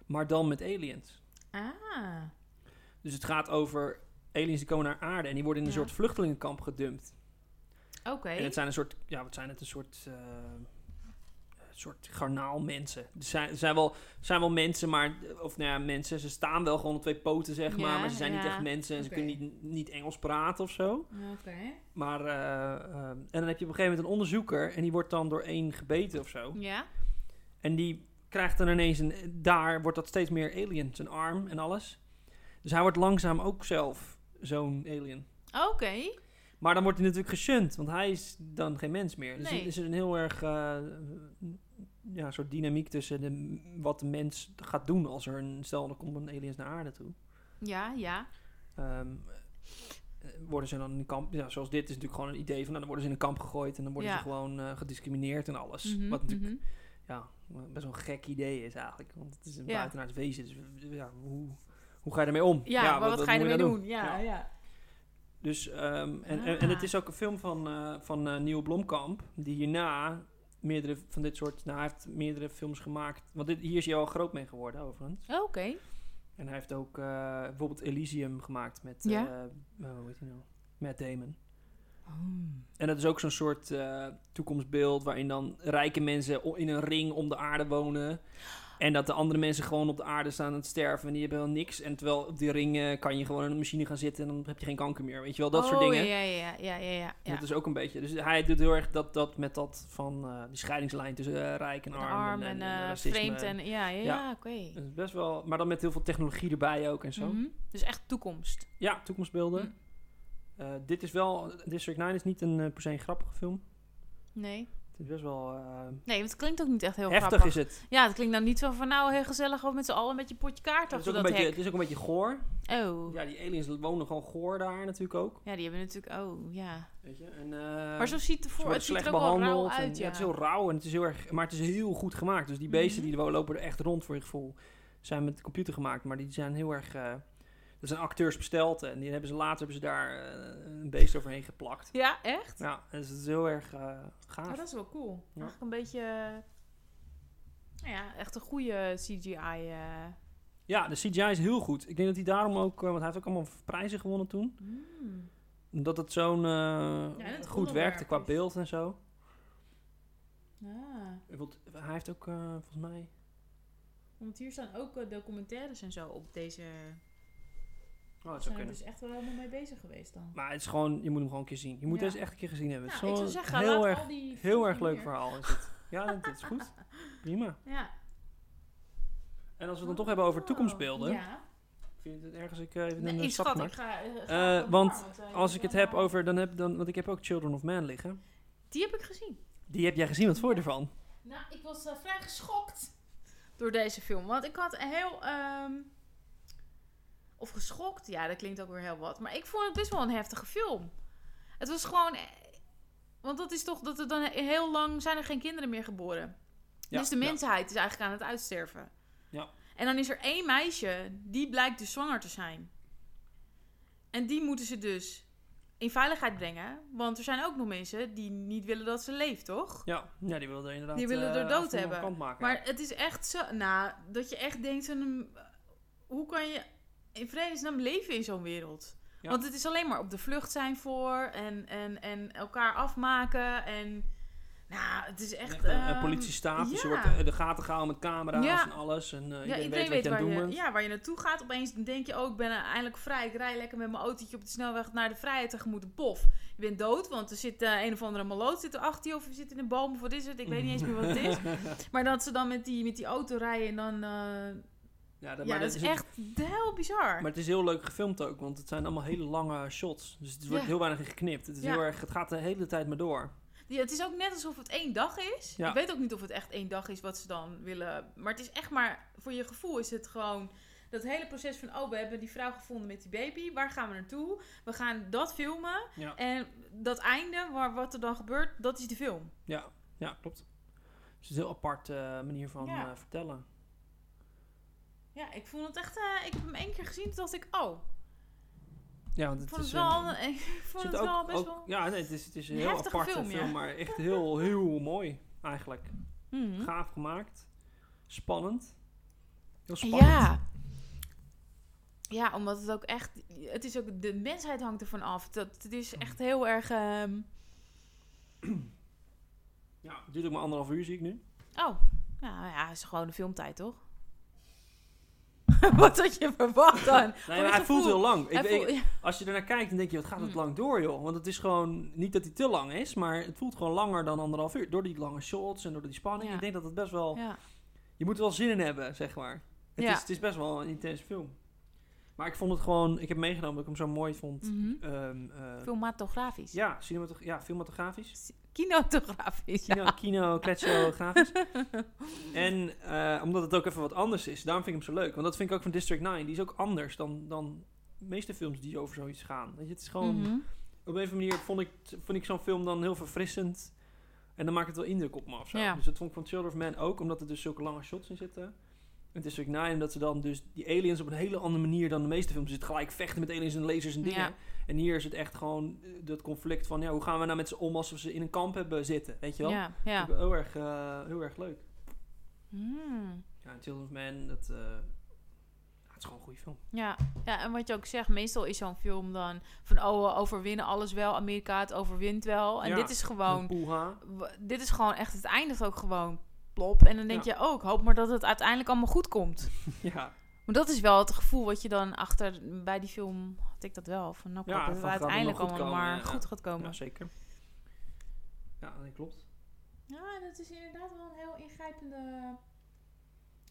B: Maar dan met aliens.
A: Ah.
B: Dus het gaat over aliens die komen naar aarde en die worden in een
A: Ja.
B: soort vluchtelingenkamp gedumpt.
A: Oké.
B: En het zijn een soort, ja, wat zijn het? Een soort, eh, soort garnaalmensen. Er zijn, zijn, wel, zijn wel mensen, maar, of nou ja, mensen, ze staan wel gewoon op twee poten, zeg maar.
A: Ja,
B: Maar ze zijn niet echt mensen en ze kunnen niet, niet Engels praten of zo.
A: Oké.
B: Maar, eh, eh, en dan heb je op een gegeven moment een onderzoeker en die wordt dan door één gebeten of zo.
A: Ja?
B: En die krijgt dan ineens een, daar wordt dat steeds meer alien, zijn arm en alles. Dus hij wordt langzaam ook zelf zo'n alien.
A: Oké.
B: Maar dan wordt hij natuurlijk geshunt, want hij is dan geen mens meer. Dus
A: Nee.
B: is er een heel erg eh, ja, een soort dynamiek tussen de, wat de mens gaat doen als er een, stel er komt een aliens naar aarde toe.
A: Ja, ja.
B: Ehm, eh, worden ze dan in een kamp, ja, zoals dit is natuurlijk gewoon een idee van, nou, dan worden ze in een kamp gegooid en dan worden
A: Ja.
B: ze gewoon eh, gediscrimineerd en alles.
A: Mhm,
B: wat natuurlijk
A: mhm.
B: ja, best wel een gek idee is eigenlijk, want het is een
A: Ja.
B: buitenaards wezen. Dus ja, hoe, hoe ga je ermee om?
A: Ja, maar wat, ga je ermee
B: nou
A: doen? Ja,
B: Ja. Dus, ehm, en, en, en het
A: Ah.
B: is ook een film van, eh van Neil Blomkamp, die hierna meerdere van dit soort, nou hij heeft meerdere films gemaakt, want dit, hier is hij al groot mee geworden overigens.
A: Oké.
B: En hij heeft ook eh, bijvoorbeeld Elysium gemaakt met,
A: Ja.
B: oh, hoe heet hij nou? Matt Damon.
A: Hmm.
B: En dat is ook zo'n soort toekomstbeeld waarin dan rijke mensen in een ring om de aarde wonen. En dat de andere mensen gewoon op de aarde staan aan het sterven en die hebben wel niks. En terwijl op die ring kan je gewoon in een machine gaan zitten en dan heb je geen kanker meer. Weet je wel, dat soort
A: Oh,
B: dingen.
A: Ja, ja, ja, ja, ja, ja.
B: Dat is ook een beetje. Dus hij doet heel erg dat, dat met dat van eh, die scheidingslijn tussen eh, rijk en arm.
A: arm en,
B: en
A: eh, vreemd en... Ja,
B: ja,
A: Ja. oké.
B: Is best wel, maar dan met heel veel technologie erbij ook en zo.
A: Mhm. Dus echt toekomst.
B: Ja, toekomstbeelden.
A: Mm.
B: Eh, dit is wel, District 9 is niet een per se een grappige film.
A: Nee.
B: Het is best wel eh,
A: Nee, want het klinkt ook niet echt heel
B: heftig
A: grappig.
B: is het.
A: Ja, het klinkt dan niet zo van nou heel gezellig of met z'n allen met je potje kaart
B: Het is,
A: achter
B: ook een
A: dat
B: beetje,
A: hek.
B: het is ook een beetje goor.
A: Oh.
B: Ja, die aliens wonen gewoon goor daar natuurlijk ook.
A: Ja, die hebben natuurlijk... Oh, ja.
B: Weet je? En, eh,
A: maar zo ziet het
B: worden
A: Het ziet er
B: slecht
A: ook wel rauw
B: en-
A: uit, ja.
B: Het is heel rauw en het is heel erg, maar het is heel goed gemaakt. Dus die beesten
A: Mhm.
B: die er lopen er echt rond voor je gevoel. Zijn met de computer gemaakt, maar die zijn heel erg. eh, Er zijn acteurs besteld en die hebben ze later hebben ze daar eh, een beest overheen geplakt.
A: Ja, echt?
B: Ja, dus het is heel erg eh gaaf.
A: Oh, dat is wel cool.
B: Ja.
A: Eigenlijk een beetje... eh, nou ja, echt een goede CGI.
B: Ja, de CGI is heel goed. Ik denk dat hij daarom ook, want hij heeft ook allemaal prijzen gewonnen toen.
A: Mm.
B: Omdat het zo'n goed werkte qua beeld en zo.
A: Ah.
B: Bijvoorbeeld, Hij heeft ook, volgens mij...
A: Want hier staan ook documentaires en zo op deze...
B: Oh, dat
A: zijn er dus echt wel helemaal mee bezig geweest dan.
B: Maar het is gewoon, je moet hem gewoon een keer zien. Je moet
A: Ja.
B: deze echt een keer gezien hebben.
A: Nou,
B: het is
A: zeggen,
B: heel erg, heel erg leuk verhaal is het. Ja, dat is goed. Prima.
A: Ja.
B: En als we het dan toch hebben over toekomstbeelden.
A: Ja.
B: Vind je het ergens ik eh, even
A: Nee,
B: een
A: schat, ik ga... eh,
B: Eh,
A: ga
B: want Als ik het heb over, dan heb, dan, want ik heb ook Children of Man liggen.
A: Die heb ik gezien.
B: Die heb jij gezien, wat vond je ervan?
A: Nou, ik was vrij geschokt door deze film. Want ik had heel... ehm, of geschokt, ja, dat klinkt ook weer heel wat. Maar ik vond het best wel een heftige film. Het was gewoon... eh, Want dat is toch dat er dan heel lang zijn er geen kinderen meer geboren.
B: Ja,
A: dus de
B: ja.
A: mensheid is eigenlijk aan het uitsterven.
B: Ja.
A: En dan is er één meisje, die blijkt dus zwanger te zijn. En die moeten ze dus in veiligheid brengen. Want er zijn ook nog mensen die niet willen dat ze leeft, toch?
B: Ja, ja die willen er inderdaad
A: Die willen
B: eh,
A: er dood
B: en toe
A: hebben.
B: een maken.
A: Maar het is echt zo... Nou, dat je echt denkt... van, mm, Hoe kan je in vredesnaam leven in zo'n wereld?
B: Ja.
A: Want het is alleen maar op de vlucht zijn voor... en, en, en elkaar afmaken en... Nou, het is echt...
B: Echt een, een
A: ehm,
B: politiestaat,
A: ja.
B: wordt eh, de gaten gehouden met camera's
A: Ja.
B: en alles. En eh,
A: Ja,
B: iedereen, weet wat je aan
A: waar je, ja, waar je naartoe gaat. Opeens denk je, oh, ik ben eindelijk vrij. Ik rij lekker met mijn autootje op de snelweg naar de vrijheid tegemoet. Pof, je bent dood, want er zit eh, een of andere maloot zit er achter je. Of je zit in een boom, of wat is het? Ik weet niet eens meer wat het is. Maar dat ze dan met die, met die auto rijden en dan... eh,
B: Ja, dat,
A: ja,
B: maar
A: dat is
B: het-
A: echt heel bizar.
B: Maar het is heel leuk gefilmd ook, want het zijn allemaal hele lange shots. Dus het wordt
A: Ja.
B: heel weinig in geknipt. Het, is
A: Ja.
B: heel erg, het gaat de hele tijd maar door.
A: Ja, het is ook net alsof het één dag is. Ik weet ook niet of het echt één dag is wat ze dan willen. Maar het is echt maar, voor je gevoel is het gewoon dat hele proces van, oh, we hebben die vrouw gevonden met die baby. Waar gaan we naartoe? We gaan dat filmen. En dat einde, waar, wat er dan gebeurt, dat is de film.
B: ja, ja klopt. Dus het is een heel apart eh, manier van eh, vertellen.
A: Ja, ik vond het echt, eh, ik heb hem één keer gezien, toen dacht ik, oh,
B: Ja, want
A: ik
B: het
A: vond
B: is
A: het wel,
B: een-
A: ik vond het wel best
B: ook-
A: wel...
B: Ja, nee, het is, het is een
A: een
B: heel aparte
A: film,
B: maar echt heel, heel mooi eigenlijk.
A: Mhm.
B: Gaaf gemaakt. Spannend. Heel spannend.
A: Ja. Ja, omdat het ook echt... Het is ook... De mensheid hangt ervan af. Dat, het is echt heel erg... ehm,
B: Ja, het duurt ook maar anderhalf uur, zie ik nu.
A: Oh, nou ja, het is gewoon een filmtijd, toch? Wat had je verwacht dan?
B: Nee, hij voelt heel lang. Ik,
A: ja.
B: als je ernaar kijkt, dan denk je, wat gaat het
A: Mm.
B: lang door, joh. Want het is gewoon, niet dat hij te lang is, maar het voelt gewoon langer dan anderhalf uur. Door die lange shots en door die spanning.
A: Ja.
B: Ik denk dat het best wel,
A: ja.
B: je moet er wel zin in hebben, zeg maar. Het, is, het is best wel een intense film. Maar ik vond het gewoon, ik heb meegenomen dat ik hem zo mooi vond. Ehm, eh,
A: Filmatografisch.
B: ja, cinematog ja, filmatografisch.
A: Kinotografisch, ja.
B: Kino, kino kletsografisch. en eh, omdat het ook even wat anders is. Daarom vind ik hem zo leuk. Want dat vind ik ook van District 9. Die is ook anders dan, dan de meeste films die over zoiets gaan. Weet je, het is gewoon...
A: Mhm.
B: Op een of andere manier vond ik, vond ik zo'n film dan heel verfrissend. En dan maakt het wel indruk op me of zo.
A: Ja.
B: Dus dat vond ik van Children of Man ook. Omdat er dus zulke lange shots in zitten. En District 9, dat ze dan dus die aliens op een hele andere manier dan de meeste films. Dus het gelijk vechten met aliens en lasers en dingen.
A: Ja.
B: En hier is het echt gewoon eh, dat conflict van... Ja, hoe gaan we nou met z'n om als we ze in een kamp hebben zitten? Weet je wel?
A: Ja, ja.
B: Heel erg, eh, heel erg leuk.
A: Hmm.
B: Ja, en Children of Man, dat... eh, het is gewoon een goede film.
A: Ja, ja, en wat je ook zegt, meestal is zo'n film dan van oh, we overwinnen alles wel, Amerika het overwint wel. En
B: Ja,
A: dit is gewoon, dit is gewoon echt, het eindigt ook gewoon plop. En dan denk
B: Ja.
A: je ook, hoop maar dat het uiteindelijk allemaal goed komt.
B: Ja,
A: Maar dat is wel het gevoel wat je dan achter, bij die film had ik dat wel. Van nou, ik
B: Ja,
A: hoop dat het uiteindelijk allemaal
B: komen,
A: maar
B: ja.
A: goed gaat komen.
B: ja, zeker. Ja, dat klopt.
A: Ja, dat is inderdaad wel een heel ingrijpende,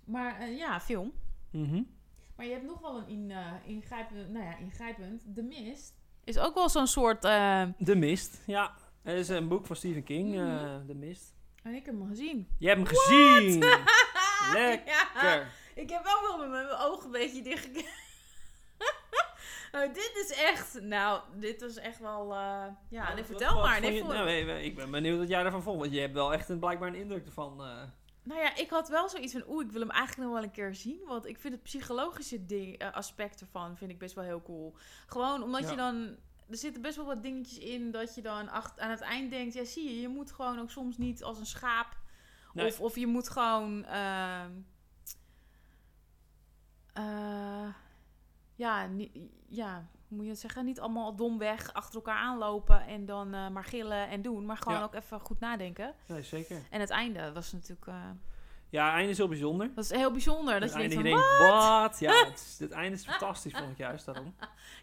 A: maar eh, ja, film.
B: Mhm.
A: Maar je hebt nog wel een in, eh, ingrijpend, nou ja, ingrijpend. The Mist is ook wel zo'n soort, eh,
B: De Mist, ja. Het is een boek van Stephen King, eh, De Mist.
A: En ik heb hem gezien.
B: Je hebt hem gezien! Lekker!
A: Ja, ik heb ook wel met mijn ogen een beetje dicht nou, dit is echt, nou, dit was echt wel, eh, ja, nee,
B: Wat-
A: vertel
B: wat
A: maar. Nee, voor-
B: nou, nee, ik ben benieuwd wat jij ervan vond. Want je hebt wel echt een, blijkbaar een indruk ervan. eh.
A: Nou ja, ik had wel zoiets van, oeh, ik wil hem eigenlijk nog wel een keer zien. Want ik vind het psychologische ding, eh, aspect ervan vind ik best wel heel cool. Gewoon omdat
B: Ja.
A: je dan... Er zitten best wel wat dingetjes in dat je dan acht, aan het eind denkt... Ja, zie je, je moet gewoon ook soms niet als een schaap...
B: Nee.
A: Of, of je moet gewoon... ehm, eh, ja, ja, hoe moet je het zeggen? Niet allemaal domweg achter elkaar aanlopen en dan eh, maar gillen en doen. Maar gewoon
B: Ja.
A: ook even goed nadenken.
B: Nee, zeker.
A: En het einde was natuurlijk...
B: Ja, het einde is heel bijzonder.
A: dat is heel bijzonder. Dat
B: het
A: je denkt
B: je
A: van,
B: denkt, wat? Ja, het, is- het einde is fantastisch, vond ik juist daarom.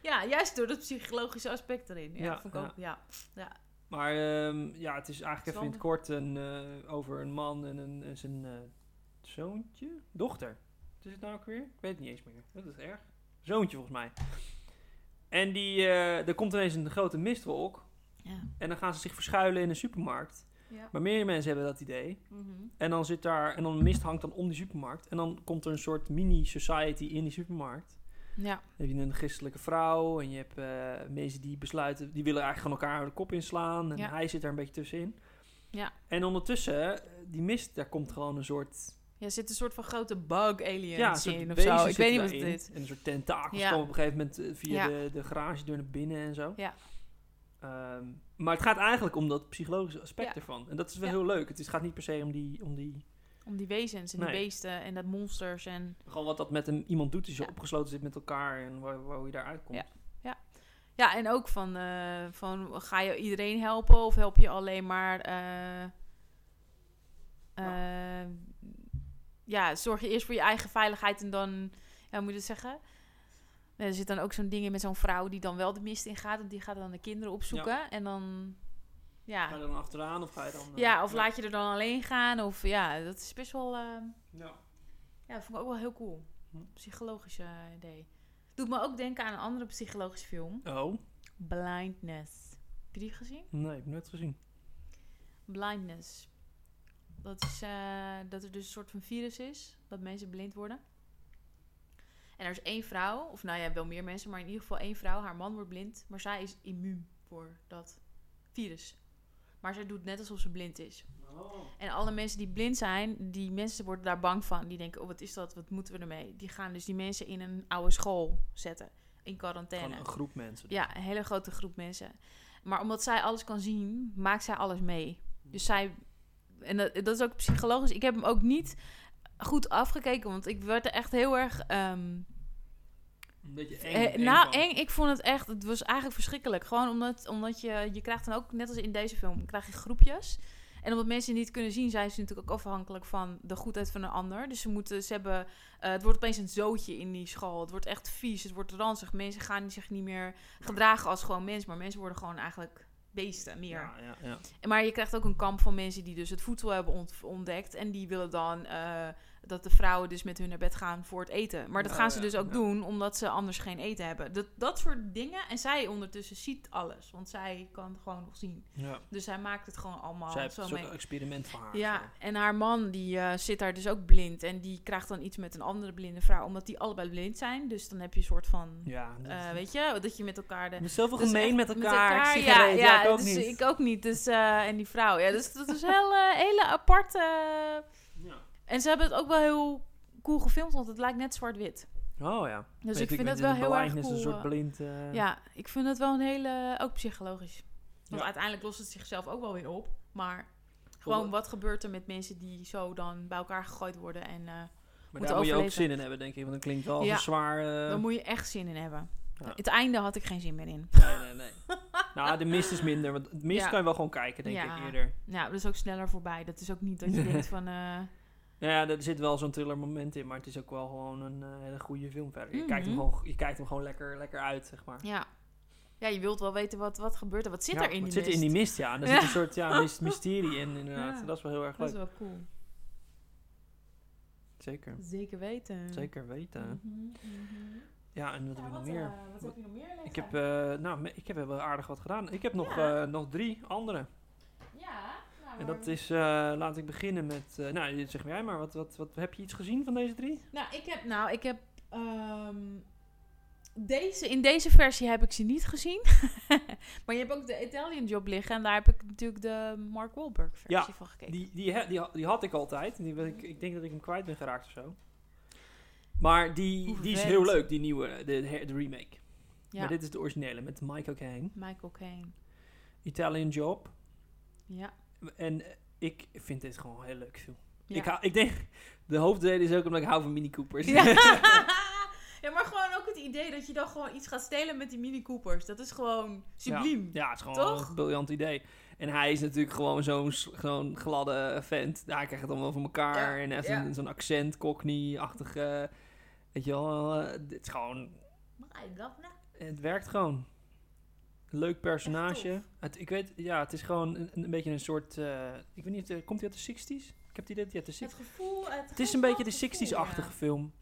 A: Ja, juist door dat psychologische aspect erin. Ja,
B: Ja,
A: vond ik
B: ja.
A: ook, ja. ja.
B: Maar ehm, ja, het is eigenlijk even in het kort een, eh, over een man en, een, en zijn eh, zoontje? Dochter. Wat is het nou ook weer? Ik weet het niet eens meer. Dat is erg. Zoontje volgens mij. En die, eh, er komt ineens een grote mistwolk.
A: Ja.
B: En dan gaan ze zich verschuilen in een supermarkt.
A: Ja.
B: Maar meer mensen hebben dat idee.
A: Mhm.
B: En dan zit daar, en dan mist hangt dan om die supermarkt. En dan komt er een soort mini-society in die supermarkt.
A: ja.
B: Dan heb je een christelijke vrouw en je hebt eh, mensen die besluiten, die willen eigenlijk gewoon elkaar de kop inslaan. En
A: Ja.
B: hij zit daar een beetje tussenin.
A: Ja.
B: En ondertussen, eh, die mist, daar komt gewoon een soort...
A: Ja, er zit een soort van grote bug
B: ja, soort
A: in of zo. Ik weet niet wat het is.
B: En een soort tentakels
A: Ja.
B: komen op een gegeven moment eh, via de, de garagedeur naar binnen en zo.
A: Ja.
B: Ehm, maar het gaat eigenlijk om dat psychologische aspect
A: Ja.
B: ervan. En dat is wel
A: Ja.
B: heel leuk. Het is, gaat niet per se om die, om die...
A: Om die wezens en
B: Nee.
A: die beesten en dat monsters en...
B: Gewoon wat dat met een, iemand doet zo
A: Ja.
B: opgesloten zit met elkaar en waar, waar, hoe je daaruit komt.
A: Ja. Ja, en ook van, eh, van ga je iedereen helpen of help je alleen maar... eh, eh, ja, zorg je eerst voor je eigen veiligheid en dan... Ja, hoe moet je het zeggen? Er zit dan ook zo'n ding in met zo'n vrouw die dan wel de mist in gaat. En die gaat dan de kinderen opzoeken. En dan... Ja,
B: Ga je dan achteraan of ga je dan... eh,
A: ja, of laat je er dan alleen gaan. Of ja, dat is best wel... eh,
B: Ja.
A: ja, dat vond ik ook wel heel cool.
B: Hm.
A: Psychologische eh, idee. Doet me ook denken aan een andere psychologische film.
B: Oh,
A: Blindness. Heb je die gezien?
B: nee, ik heb nooit gezien.
A: Blindness. Dat is eh, dat er dus een soort van virus is. Dat mensen blind worden. En er is één vrouw, of nou ja, wel meer mensen, maar in ieder geval één vrouw. Haar man wordt blind, maar zij is immuun voor dat virus. Maar zij doet net alsof ze blind is. En alle mensen die blind zijn, die mensen worden daar bang van. Die denken, oh wat is dat, wat moeten we ermee? Die gaan dus die mensen in een oude school zetten. In quarantaine.
B: Gewoon een groep mensen.
A: Ja, een hele grote groep mensen. Maar omdat zij alles kan zien, maakt zij alles mee. Dus zij... En dat, dat is ook psychologisch. Ik heb hem ook niet goed afgekeken, want ik werd er echt heel erg... ehm,
B: Een beetje eng.
A: eh,
B: eng
A: nou,
B: van.
A: eng. Ik vond het echt... Het was eigenlijk verschrikkelijk. Gewoon omdat, omdat je... Je krijgt dan ook, net als in deze film, krijg je groepjes. En omdat mensen niet kunnen zien, zijn ze natuurlijk ook afhankelijk van de goedheid van een ander. Dus ze moeten... Ze hebben... eh, het wordt opeens een zootje in die school. Het wordt echt vies. Het wordt ranzig. Mensen gaan zich niet meer gedragen als gewoon mens. Maar mensen worden gewoon eigenlijk beesten meer.
B: Ja, ja, ja.
A: Maar je krijgt ook een kamp van mensen die dus het voedsel hebben ont- ontdekt. En die willen dan eh, dat de vrouwen dus met hun naar bed gaan voor het eten. Maar dat gaan ze
B: ja,
A: dus ook
B: ja.
A: doen, omdat ze anders geen eten hebben. Dat, dat soort dingen. En zij ondertussen ziet alles. Want zij kan gewoon nog zien.
B: ja.
A: Dus zij maakt het gewoon allemaal
B: Zij heeft een soort
A: mee.
B: experiment van haar.
A: Ja,
B: zo.
A: en haar man die eh, zit daar dus ook blind. En die krijgt dan iets met een andere blinde vrouw. Omdat die allebei blind zijn. Dus dan heb je een soort van...
B: Ja, dat-
A: eh, weet je, dat je met elkaar de...
B: Is zoveel
A: Dus
B: gemeen
A: echt
B: met elkaar.
A: ja, ja,
B: ik ook
A: dus
B: niet.
A: ik ook niet. Dus, eh, en die vrouw. Ja, dus dat is een hele, hele aparte... En ze hebben het ook wel heel cool gefilmd, want het lijkt net zwart-wit.
B: Oh ja.
A: Dus
B: Weet
A: ik vind het wel heel erg cool.
B: een soort
A: eh,
B: blind... eh,
A: ja, ik vind het wel een hele... Ook psychologisch. Want
B: Ja.
A: uiteindelijk lost het zichzelf ook wel weer op. Maar gewoon wat gebeurt er met mensen die zo dan bij elkaar gegooid worden. En uh,
B: Maar
A: moet
B: daar moet je ook zin in hebben, denk ik. Want dat klinkt wel als
A: Ja.
B: een zwaar... eh,
A: daar moet je echt zin in hebben.
B: Ja.
A: Het einde had ik geen zin meer in.
B: Nee, nee, nee. nou, de mist is minder. Want het mist
A: Ja.
B: kan je wel gewoon kijken, denk
A: Ja.
B: ik eerder.
A: Ja, dat is ook sneller voorbij. Dat is ook niet dat je denkt van... eh,
B: Ja, er zit wel zo'n thriller moment in, maar het is ook wel gewoon een eh, hele goede film verder. Je,
A: Mhm.
B: kijkt hem gewoon, je kijkt hem gewoon lekker, lekker uit, zeg maar.
A: ja. ja, je wilt wel weten wat, wat gebeurt er. Wat zit
B: Ja,
A: er in
B: wat
A: die
B: zit er in die mist, ja. En er
A: Ja.
B: zit een soort ja, mys- mysterie in, inderdaad.
A: Ja.
B: Dat is wel heel erg
A: Dat is
B: leuk.
A: wel cool.
B: Zeker.
A: Zeker weten.
B: Zeker weten.
A: Mhm, mhm.
B: Ja, en wat
A: Ja,
B: heb ik nog
A: wat,
B: meer?
A: eh, wat heb je nog meer
B: Ik heb, eh, nou, ik heb wel aardig wat gedaan. Ik heb nog,
A: Ja.
B: eh, nog drie andere. En dat is, eh, laat ik beginnen met, eh, nou, zeg jij maar, wat, wat, wat, heb je iets gezien van deze drie?
A: Nou, ik heb... Nou, ik heb... ehm, deze, in deze versie heb ik ze niet gezien. maar je hebt ook de Italian Job liggen. En daar heb ik natuurlijk de Mark Wahlberg versie
B: Ja,
A: van gekeken.
B: Die, die, he- die, die had ik altijd. Die, ben ik, ik denk dat ik hem kwijt ben geraakt of zo. Maar die, die is heel leuk, die nieuwe, de, de, de remake.
A: ja,
B: Maar dit is de originele met Michael Caine.
A: Michael Caine.
B: Italian Job.
A: Ja.
B: En eh, ik vind dit gewoon een heel leuk film.
A: Ja.
B: Ik, hou, ik denk, de hoofdreden is ook omdat ik hou van Mini Coopers.
A: Ja. ja, maar gewoon ook het idee dat je dan gewoon iets gaat stelen met die Mini Coopers. Dat is gewoon subliem.
B: Ja, het is gewoon
A: Toch?
B: een briljant idee. En hij is natuurlijk gewoon zo'n gladde vent. Ja, hij krijgt het allemaal voor elkaar. En heeft een- zo'n accent, cockney-achtig. eh, weet je wel, eh, dit is gewoon...
A: That.
B: Het werkt gewoon. Leuk personage. Het, ik weet, ja, het is gewoon een, een beetje een soort... eh, ik weet niet, de- komt hij uit de 60s? Ik heb die ja, de 60s.
A: Het gevoel... Het,
B: Het is een beetje de 60s-achtige film.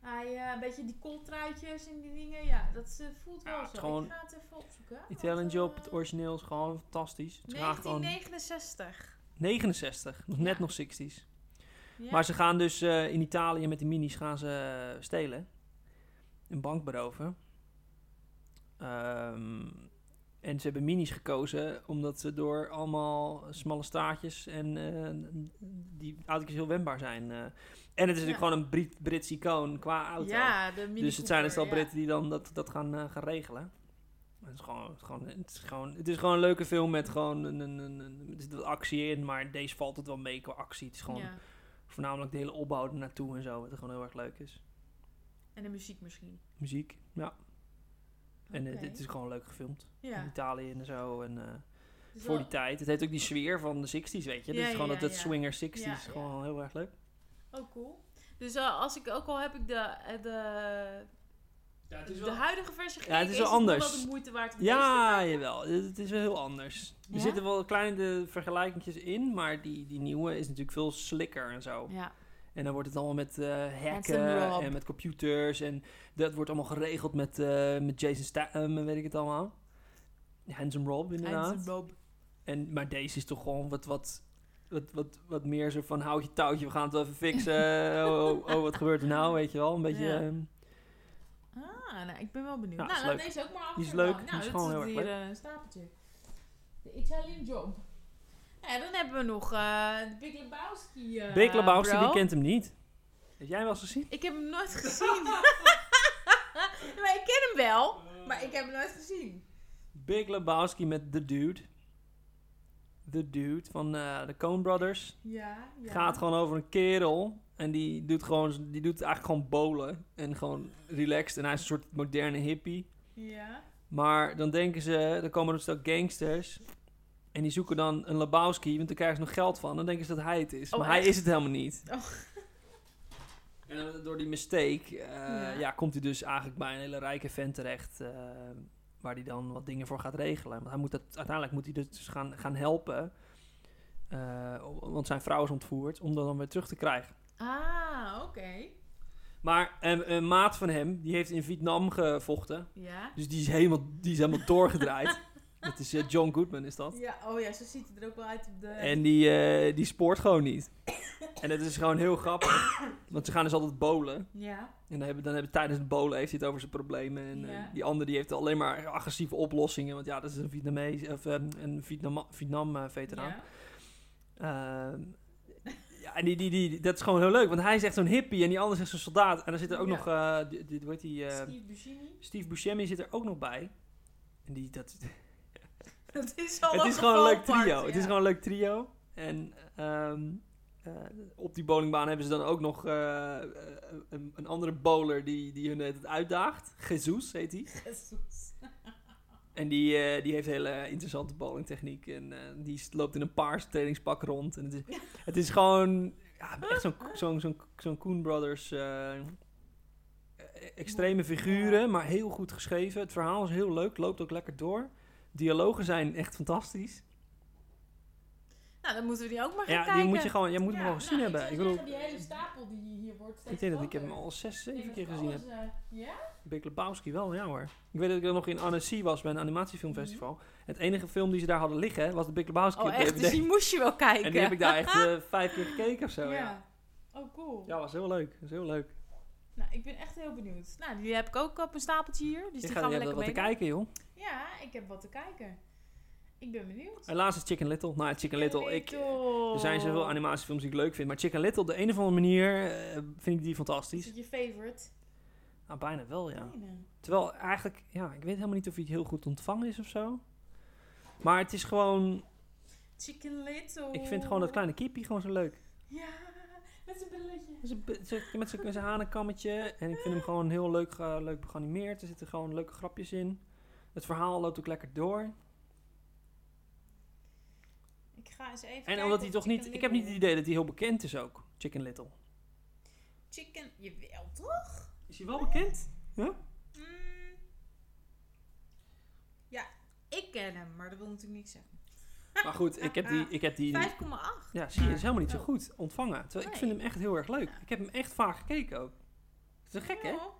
A: Hij, eh, een beetje die kooltruitjes en die dingen. Ja, dat eh, voelt wel
B: Ja,
A: zo.
B: gewoon-
A: Ik ga het even opzoeken.
B: Italian
A: want,
B: Job,
A: eh,
B: het origineel is gewoon fantastisch. Het gaat gewoon
A: 1969.
B: 69, nog net nog 60s.
A: Ja.
B: Maar ze gaan dus eh, in Italië met die minis gaan ze eh, stelen. Een bank beroven. Ehm, en ze hebben minis gekozen omdat ze door allemaal smalle staartjes en eh, die autootjes heel wendbaar zijn. eh. en het is natuurlijk
A: Ja.
B: gewoon een Brit Brits icoon qua auto.
A: Ja, de Mini
B: dus het zijn
A: Cooper, ja.
B: Britten die dan dat, dat gaan, eh, gaan regelen. Het is, gewoon, het, is gewoon, het, is gewoon, het is gewoon een leuke film met gewoon een, een, een, een- er zit wat actie in, maar deze valt het wel mee qua actie. Het is gewoon
A: Ja.
B: voornamelijk de hele opbouw er naartoe en zo, wat er gewoon heel erg leuk is.
A: En de muziek misschien.
B: Muziek, ja. En eh,
A: Oké.
B: het is gewoon leuk gefilmd. In
A: Ja.
B: Italië en zo. En eh, voor
A: wel-
B: die tijd. Het heeft ook die sfeer van de 60s, weet je.
A: Ja,
B: Dus gewoon
A: ja,
B: dat, dat
A: ja.
B: swinger 60s
A: Ja,
B: is
A: ja.
B: gewoon heel erg leuk.
A: Oh, cool. Dus eh, als ik ook al heb ik de, de,
B: Ja, het
A: de huidige versie
B: Ja, het is
A: gekeken,
B: wel anders.
A: wel de moeite waard om
B: Ja, jawel. Het, het is wel heel anders. Er zitten wel kleine vergelijkingjes in, maar die, die nieuwe is natuurlijk veel slicker en zo.
A: Ja.
B: En dan wordt het allemaal met eh hacken
A: Rob.
B: en met computers. En dat wordt allemaal geregeld met, eh, met Jason Statham en weet ik het allemaal. Handsome Rob, inderdaad.
A: Handsome Bob.
B: En, maar deze is toch gewoon wat, wat, wat, wat, wat meer zo van houd je touwtje, we gaan het wel even fixen. oh, oh, oh, wat gebeurt er nou, weet je wel. Een beetje...
A: Ja.
B: ehm,
A: Ah, nou, ik ben wel benieuwd. Nou,
B: leuk.
A: deze ook maar achter.
B: Die is leuk,
A: Nou,
B: die is gewoon heel erg
A: hier
B: leuk.
A: eh, een stapeltje. De Italian Job. Ja, dan hebben we nog de Big Lebowski. eh,
B: Big Lebowski,
A: bro.
B: wie kent hem niet? Heb jij hem wel eens gezien?
A: Ik heb hem nooit gezien. maar ik ken hem wel, maar ik heb hem nooit gezien.
B: Big Lebowski met The Dude. The Dude van eh, de Coen Brothers.
A: Ja, ja.
B: Gaat gewoon over een kerel. En die doet, gewoon, die doet eigenlijk gewoon bowlen. En gewoon relaxed. En hij is een soort moderne hippie.
A: Ja.
B: Maar dan denken ze, dan komen er een stel gangsters. En die zoeken dan een Lebowski, want dan krijgen ze nog geld van. Dan denken ze dat hij het is.
A: Oh,
B: maar hij is het helemaal niet.
A: Oh.
B: En dan door die mistake eh,
A: Ja.
B: ja. komt hij dus eigenlijk bij een hele rijke vent terecht. eh, waar hij dan wat dingen voor gaat regelen. Want hij moet dat, uiteindelijk moet hij dus gaan, gaan helpen. eh, want zijn vrouw is ontvoerd, om dat dan weer terug te krijgen.
A: Ah, oké.
B: Maar een, een maat van hem, die heeft in Vietnam gevochten.
A: Ja.
B: Dus die is helemaal, die is helemaal doorgedraaid. Dat is eh, John Goodman, is dat.
A: Ja, oh ja, zo ziet het er ook wel uit op de...
B: En die, eh, die spoort gewoon niet. En dat is gewoon heel grappig. Want ze gaan dus altijd bowlen.
A: Ja.
B: En dan hebben, dan hebben tijdens het bowlen heeft hij het over zijn problemen. En eh, die andere die heeft alleen maar agressieve oplossingen. Want ja, dat is een Vietnamees of eh, een Vietnam, Vietnam veteraan.
A: Ja.
B: Ehm, ja, en die, die, die, dat is gewoon heel leuk. Want hij is echt zo'n hippie en die andere is echt zo'n soldaat. En dan zit er ook
A: Ja.
B: nog, eh die, die, hoe heet die, eh,
A: Steve Buscemi.
B: Steve Buscemi zit er ook nog bij. En die, dat,
A: Het is al
B: het is gewoon een leuk trio. Het is gewoon een leuk trio. En ehm, eh, op die bowlingbaan hebben ze dan ook nog eh, eh, een, een andere bowler die, die hun het uitdaagt. Jesus heet.
A: Jezus.
B: En die, die heeft hele interessante bowlingtechniek. En die loopt in een paars trainingspak rond. En het is, het is gewoon ja, echt zo'n zo'n zo'n Koen Brothers eh, extreme figuren, maar heel goed geschreven. Het verhaal is heel leuk, loopt ook lekker door. Dialogen zijn echt fantastisch.
A: Nou, dan moeten we die ook maar gaan
B: Ja,
A: kijken.
B: die moet je gewoon, jij moet hem
A: Ja,
B: gewoon gezien
A: nou,
B: hebben.
A: Ik,
B: Ik bedoel,
A: die hele stapel die hier wordt steeds
B: ik denk dat ik hem al zes, zeven keer gezien heb.
A: eh, ja?
B: Big Lebowski wel, ja hoor. Ik weet dat ik er nog in Annecy was bij een animatiefilmfestival. Het enige film die ze daar hadden liggen was de Big Lebowski
A: Oh, echt? Dus die moest je wel kijken.
B: En die heb ik daar echt eh, vijf keer gekeken of zo, ja.
A: ja. Oh, cool.
B: Ja, was heel leuk. was heel leuk.
A: Nou, ik ben echt heel benieuwd. Nou, die heb ik ook op een stapeltje hier. Dus
B: Je
A: die gaan we
B: je
A: lekker
B: wat te
A: mee.
B: kijken, joh.
A: Ja, ik heb wat te kijken. Ik ben benieuwd.
B: Helaas is Chicken Little. Nou, Chicken Little. Ik, er zijn zoveel animatiefilms die ik leuk vind. Maar Chicken Little, op de een of andere manier, eh, vind ik die
A: Is
B: fantastisch.
A: het je favorite?
B: Nou, bijna wel, ja.
A: Bijna.
B: Terwijl eigenlijk, ja, ik weet helemaal niet of hij heel goed ontvangen is of zo. Maar het is gewoon,
A: Chicken Little.
B: ik vind gewoon dat kleine kiepie gewoon zo leuk.
A: Ja, met zijn billetje.
B: Een be- zo- Met zijn met zijn hanenkammetje. En ik vind hem gewoon heel leuk, leuk geanimeerd. Er zitten gewoon leuke grapjes in. Het verhaal loopt ook lekker door.
A: Ik ga eens even
B: En omdat hij toch niet... Ik heb niet het idee dat hij heel bekend is ook. Chicken Little.
A: Chicken, jawel toch?
B: Is hij wel bekend?
A: Mm. Ja, ik ken hem, maar dat wil natuurlijk niet zeggen.
B: Maar goed, ik heb die... Ik heb die
A: 5,8.
B: ja, zie je, is helemaal niet zo
A: Oh.
B: goed ontvangen. Terwijl ik
A: Nee.
B: vind hem echt heel erg leuk. Ik heb hem echt vaak gekeken ook. Het is toch gek, hè?
A: Ja.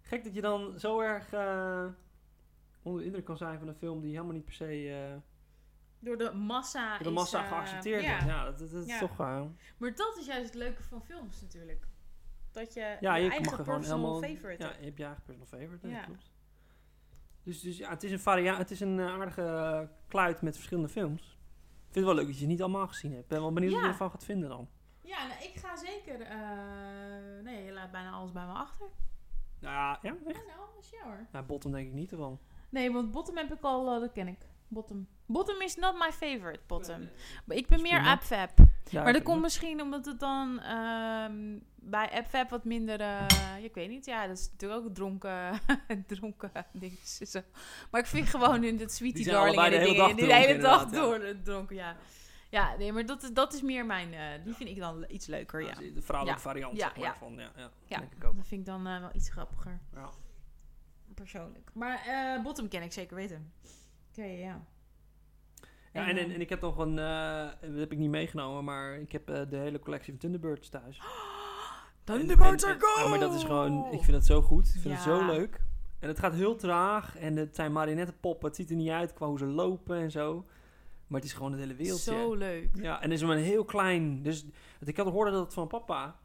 B: Gek dat je dan zo erg eh, onder de indruk kan zijn van een film die helemaal niet per se eh,
A: Door de massa.
B: door de
A: is,
B: massa
A: eh,
B: geaccepteerd
A: ja.
B: wordt. Ja, dat, dat, dat is
A: Ja.
B: toch... eh,
A: Maar dat is juist het leuke van films natuurlijk. Dat je
B: ja,
A: je,
B: je
A: eigen
B: er
A: personal
B: helemaal...
A: favorite
B: Ja,
A: hebt.
B: je hebt je eigen personal favorite, ja.
A: Ja.
B: klopt. Dus, dus ja, het is een varia het is een aardige kluit met verschillende films. Ik vind het wel leuk dat je ze niet allemaal gezien hebt. Ik ben wel benieuwd wat
A: Ja.
B: je ervan gaat vinden dan.
A: Ja, nou, ik ga zeker... nee, je laat bijna alles bij me achter.
B: Ja, ja, echt?
A: Ja, nou, is jou hoor.
B: Nou, Bottom denk ik niet ervan.
A: Nee, want Bottom heb ik al... eh, dat ken ik. Bottom. Bottom is not my favorite, Bottom. Maar ik ben meer. AppFab.
B: Ja,
A: maar dat komt misschien omdat het dan ehm, bij AppFab wat minder... eh, ja, ik weet niet, ja, dat is natuurlijk ook dronken, dronken zo. Maar ik vind gewoon in dit Sweetie Darling en
B: de
A: die
B: hele
A: dingen,
B: dag
A: die de hele dag door eh, dronken, ja. Ja, nee, maar dat is, dat is meer mijn... eh, die vind ik dan iets leuker, ja.
B: Ja, De vrouwelijke
A: Ja.
B: variant,
A: Ja,
B: zeg maar,
A: ja.
B: van, ja, ja,
A: Ja.
B: denk ik ook.
A: Dat vind ik dan eh, wel iets grappiger,
B: Ja.
A: Persoonlijk. Maar eh, Bottom ken ik zeker weten. Oké, ja.
B: Ja, en, en, en ik heb nog een, eh, dat heb ik niet meegenomen, maar ik heb eh, de hele collectie van Thunderbirds thuis.
A: Thunderbirds are go!
B: ja, maar dat is gewoon, ik vind het zo goed. Ik vind het zo leuk. En het gaat heel traag en het zijn marionettenpoppen. Het ziet er niet uit qua hoe ze lopen en zo. Maar het is gewoon het hele wereldje.
A: Zo leuk.
B: Ja, en het is maar een heel klein. Dus ik had hoorde dat van papa.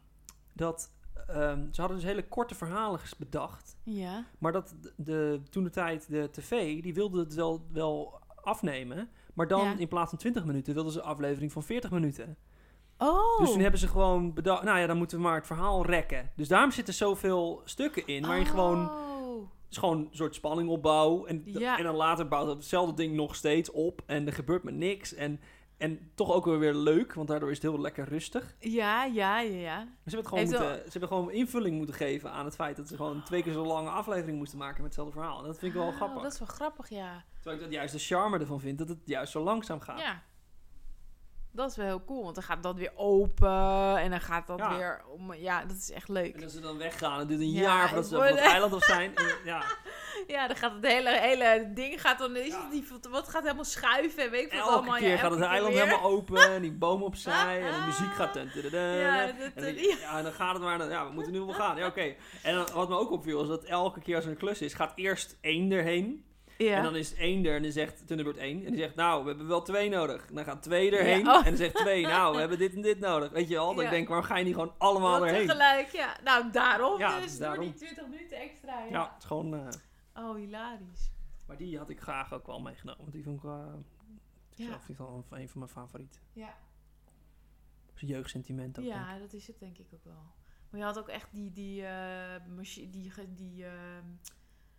B: Dat ehm, ze hadden dus hele korte verhalen bedacht.
A: Ja.
B: Maar dat de, toen de tijd de tv, die wilde het wel, wel afnemen. Maar dan
A: Ja.
B: in plaats van 20 minuten wilden ze een aflevering van 40 minuten.
A: Oh.
B: Dus toen hebben ze gewoon bedacht, nou ja, dan moeten we maar het verhaal rekken. Dus daarom zitten zoveel stukken in, waar je gewoon,
A: Oh.
B: het is gewoon een soort spanning opbouw. En,
A: Ja.
B: en dan later bouwt het hetzelfde ding nog steeds op. En er gebeurt maar niks. En, en toch ook weer weer leuk, want daardoor is het heel lekker rustig.
A: Ja, ja, ja, ja.
B: Maar ze hebben, het gewoon moeten, ze hebben gewoon invulling moeten geven aan het feit dat ze gewoon twee keer zo lange aflevering moesten maken met hetzelfde verhaal. En dat vind ik wel
A: Oh,
B: grappig.
A: Dat is wel grappig, ja.
B: Terwijl ik dat juist de charme ervan vind, dat het juist zo langzaam gaat.
A: Ja. Dat is wel heel cool, want dan gaat dat weer open en dan gaat dat
B: Ja.
A: weer om. Ja, dat is echt
B: En
A: leuk.
B: als ze dan weggaan, het duurt een
A: Ja,
B: jaar voordat ze op het eiland of zijn. En, ja,
A: Ja, dan gaat het hele, hele ding gaat dan. Is
B: Ja.
A: het die, wat gaat helemaal schuiven en weet ik wat
B: elke
A: allemaal.
B: keer
A: ja,
B: gaat het eiland
A: weer.
B: helemaal open en die boom opzij en de muziek gaat... Dun, dun, dun, dun.
A: Ja, dat-
B: en, dan, ja, en dan gaat het maar, dan- ja, we moeten nu wel gaan. Ja, oké. En dan, wat me ook opviel is dat elke keer als er een klus is, gaat eerst één erheen.
A: Ja.
B: En dan is één er en dan zegt Thunderbird één. En die zegt, nou, we hebben wel twee nodig. En dan gaat twee erheen.
A: Ja, oh.
B: En dan zegt twee, nou, we hebben dit en dit nodig. Weet je wel? Dat
A: Ja.
B: ik denk, waarom ga je niet gewoon allemaal
A: Dat
B: erheen?
A: tegelijk, ja. Nou, daarom
B: Ja,
A: dus. Door die 20 minuten extra. Ja.
B: Ja, het is gewoon... eh,
A: Oh, hilarisch.
B: maar die had ik graag ook wel meegenomen. Want die vond ik
A: Ja.
B: zelf wel een, van mijn favorieten.
A: Ja.
B: Jeugdsentiment ook.
A: Ja, dat is het denk ik ook wel. Maar je had ook echt die, die, machi- die, die eh,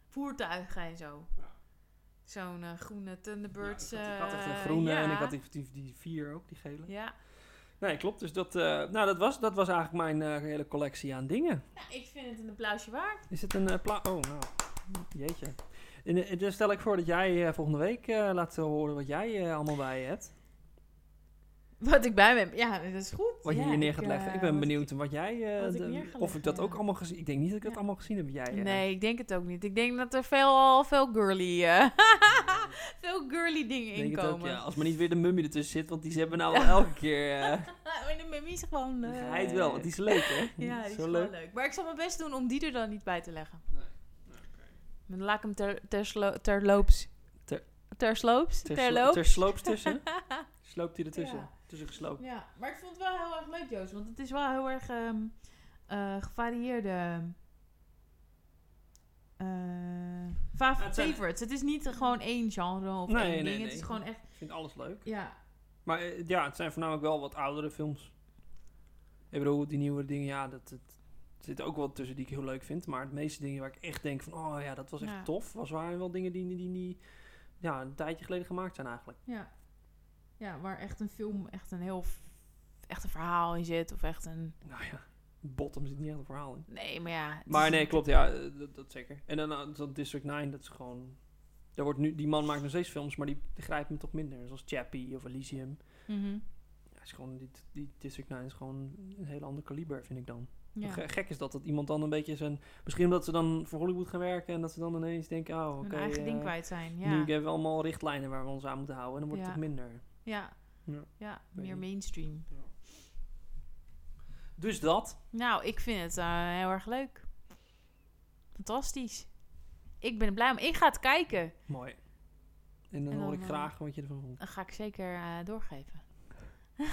A: voertuigen en zo. Zo'n eh, groene Thunderbirds.
B: Ja, ik, had, ik had echt een
A: eh,
B: groene en ik had die, die, vier ook, die gele.
A: Ja.
B: Nee, klopt. Dus dat, eh, nou, dat, was, dat was eigenlijk mijn hele collectie aan dingen.
A: ja, ik vind het een applausje waard.
B: Is het een pla... Oh, nou. Jeetje. En, dan stel ik voor dat jij volgende week laat horen wat jij allemaal bij je hebt.
A: Wat ik bij me heb. Ja, dat is goed.
B: Wat je
A: Ja,
B: hier neer gaat
A: eh,
B: leggen. Ik ben
A: wat
B: benieuwd wat jij... eh,
A: wat ik
B: de- of ik dat ook allemaal gezien... Ik denk niet dat ik dat
A: Ja.
B: allemaal gezien heb. Jij, eh.
A: Nee, ik denk het ook niet. Ik denk dat er veel, veel girly, eh, veel girly dingen
B: Ik denk
A: in
B: het ook,
A: komen.
B: ja. Als maar niet weer de mummy ertussen zit, want die ze hebben nou wel elke keer... eh
A: maar de mummy is gewoon
B: geheid wel, want die is leuk, hè?
A: Ja, die is
B: Zo leuk.
A: leuk. Maar ik zal mijn best doen om die er dan niet bij te leggen.
B: Nee.
A: Dan laat ik hem ter, ter, slo- ter loops.
B: Ter-
A: sloops? Ter,
B: Ter, slo-
A: loops?
B: ter sloops tussen. Sloopt hij ertussen. Tussen gesloopt.
A: Ja, maar ik vond het wel heel erg leuk, Joost. Want het is wel heel erg... ehm, eh, gevarieerde
B: Ja, het zijn-
A: favorites. Het is niet gewoon één genre of
B: Nee,
A: één
B: nee,
A: ding.
B: nee.
A: Het is gewoon echt...
B: Ik vind alles leuk.
A: Ja,
B: Maar eh, ja, het zijn voornamelijk wel wat oudere films. Ik bedoel, die nieuwe dingen, ja, dat, het, zitten ook wel tussen die ik heel leuk vind. Maar de meeste dingen waar ik echt denk van, oh ja, dat was echt
A: Ja.
B: tof. Was waren wel dingen die, die, die, ja, een tijdje geleden gemaakt zijn eigenlijk.
A: ja. Ja, waar echt een film echt een heel... Echt een verhaal in zit. Of echt een...
B: Nou ja, Bottom zit niet echt een verhaal in.
A: Nee, maar ja...
B: Maar nee, klopt, ja, eh, dat, dat zeker. En dan uh, dat District 9, dat is gewoon... Daar wordt nu, die man maakt nog steeds films, maar die, die grijpt me toch minder. Zoals Chappie of Elysium.
A: Mhm.
B: Ja, is gewoon, die, die District 9 is gewoon een heel ander kaliber, vind ik dan.
A: Ja.
B: Gek is dat, dat iemand dan een beetje zijn... Misschien omdat ze dan voor Hollywood gaan werken en dat ze dan ineens denken... Oh, oké,
A: eigen ding
B: eh,
A: kwijt zijn.
B: nu
A: Ja.
B: hebben we allemaal richtlijnen waar we ons aan moeten houden. En dan wordt
A: Ja.
B: het toch minder.
A: Ja.
B: Ja.
A: Ja, meer
B: niet.
A: mainstream.
B: Dus dat.
A: Nou, ik vind het eh, heel erg leuk. Fantastisch. Ik ben er blij om. Ik ga het kijken.
B: Mooi. En dan,
A: En
B: hoor
A: dan,
B: ik
A: eh,
B: graag wat je ervan vond.
A: Dat ga ik zeker eh, doorgeven.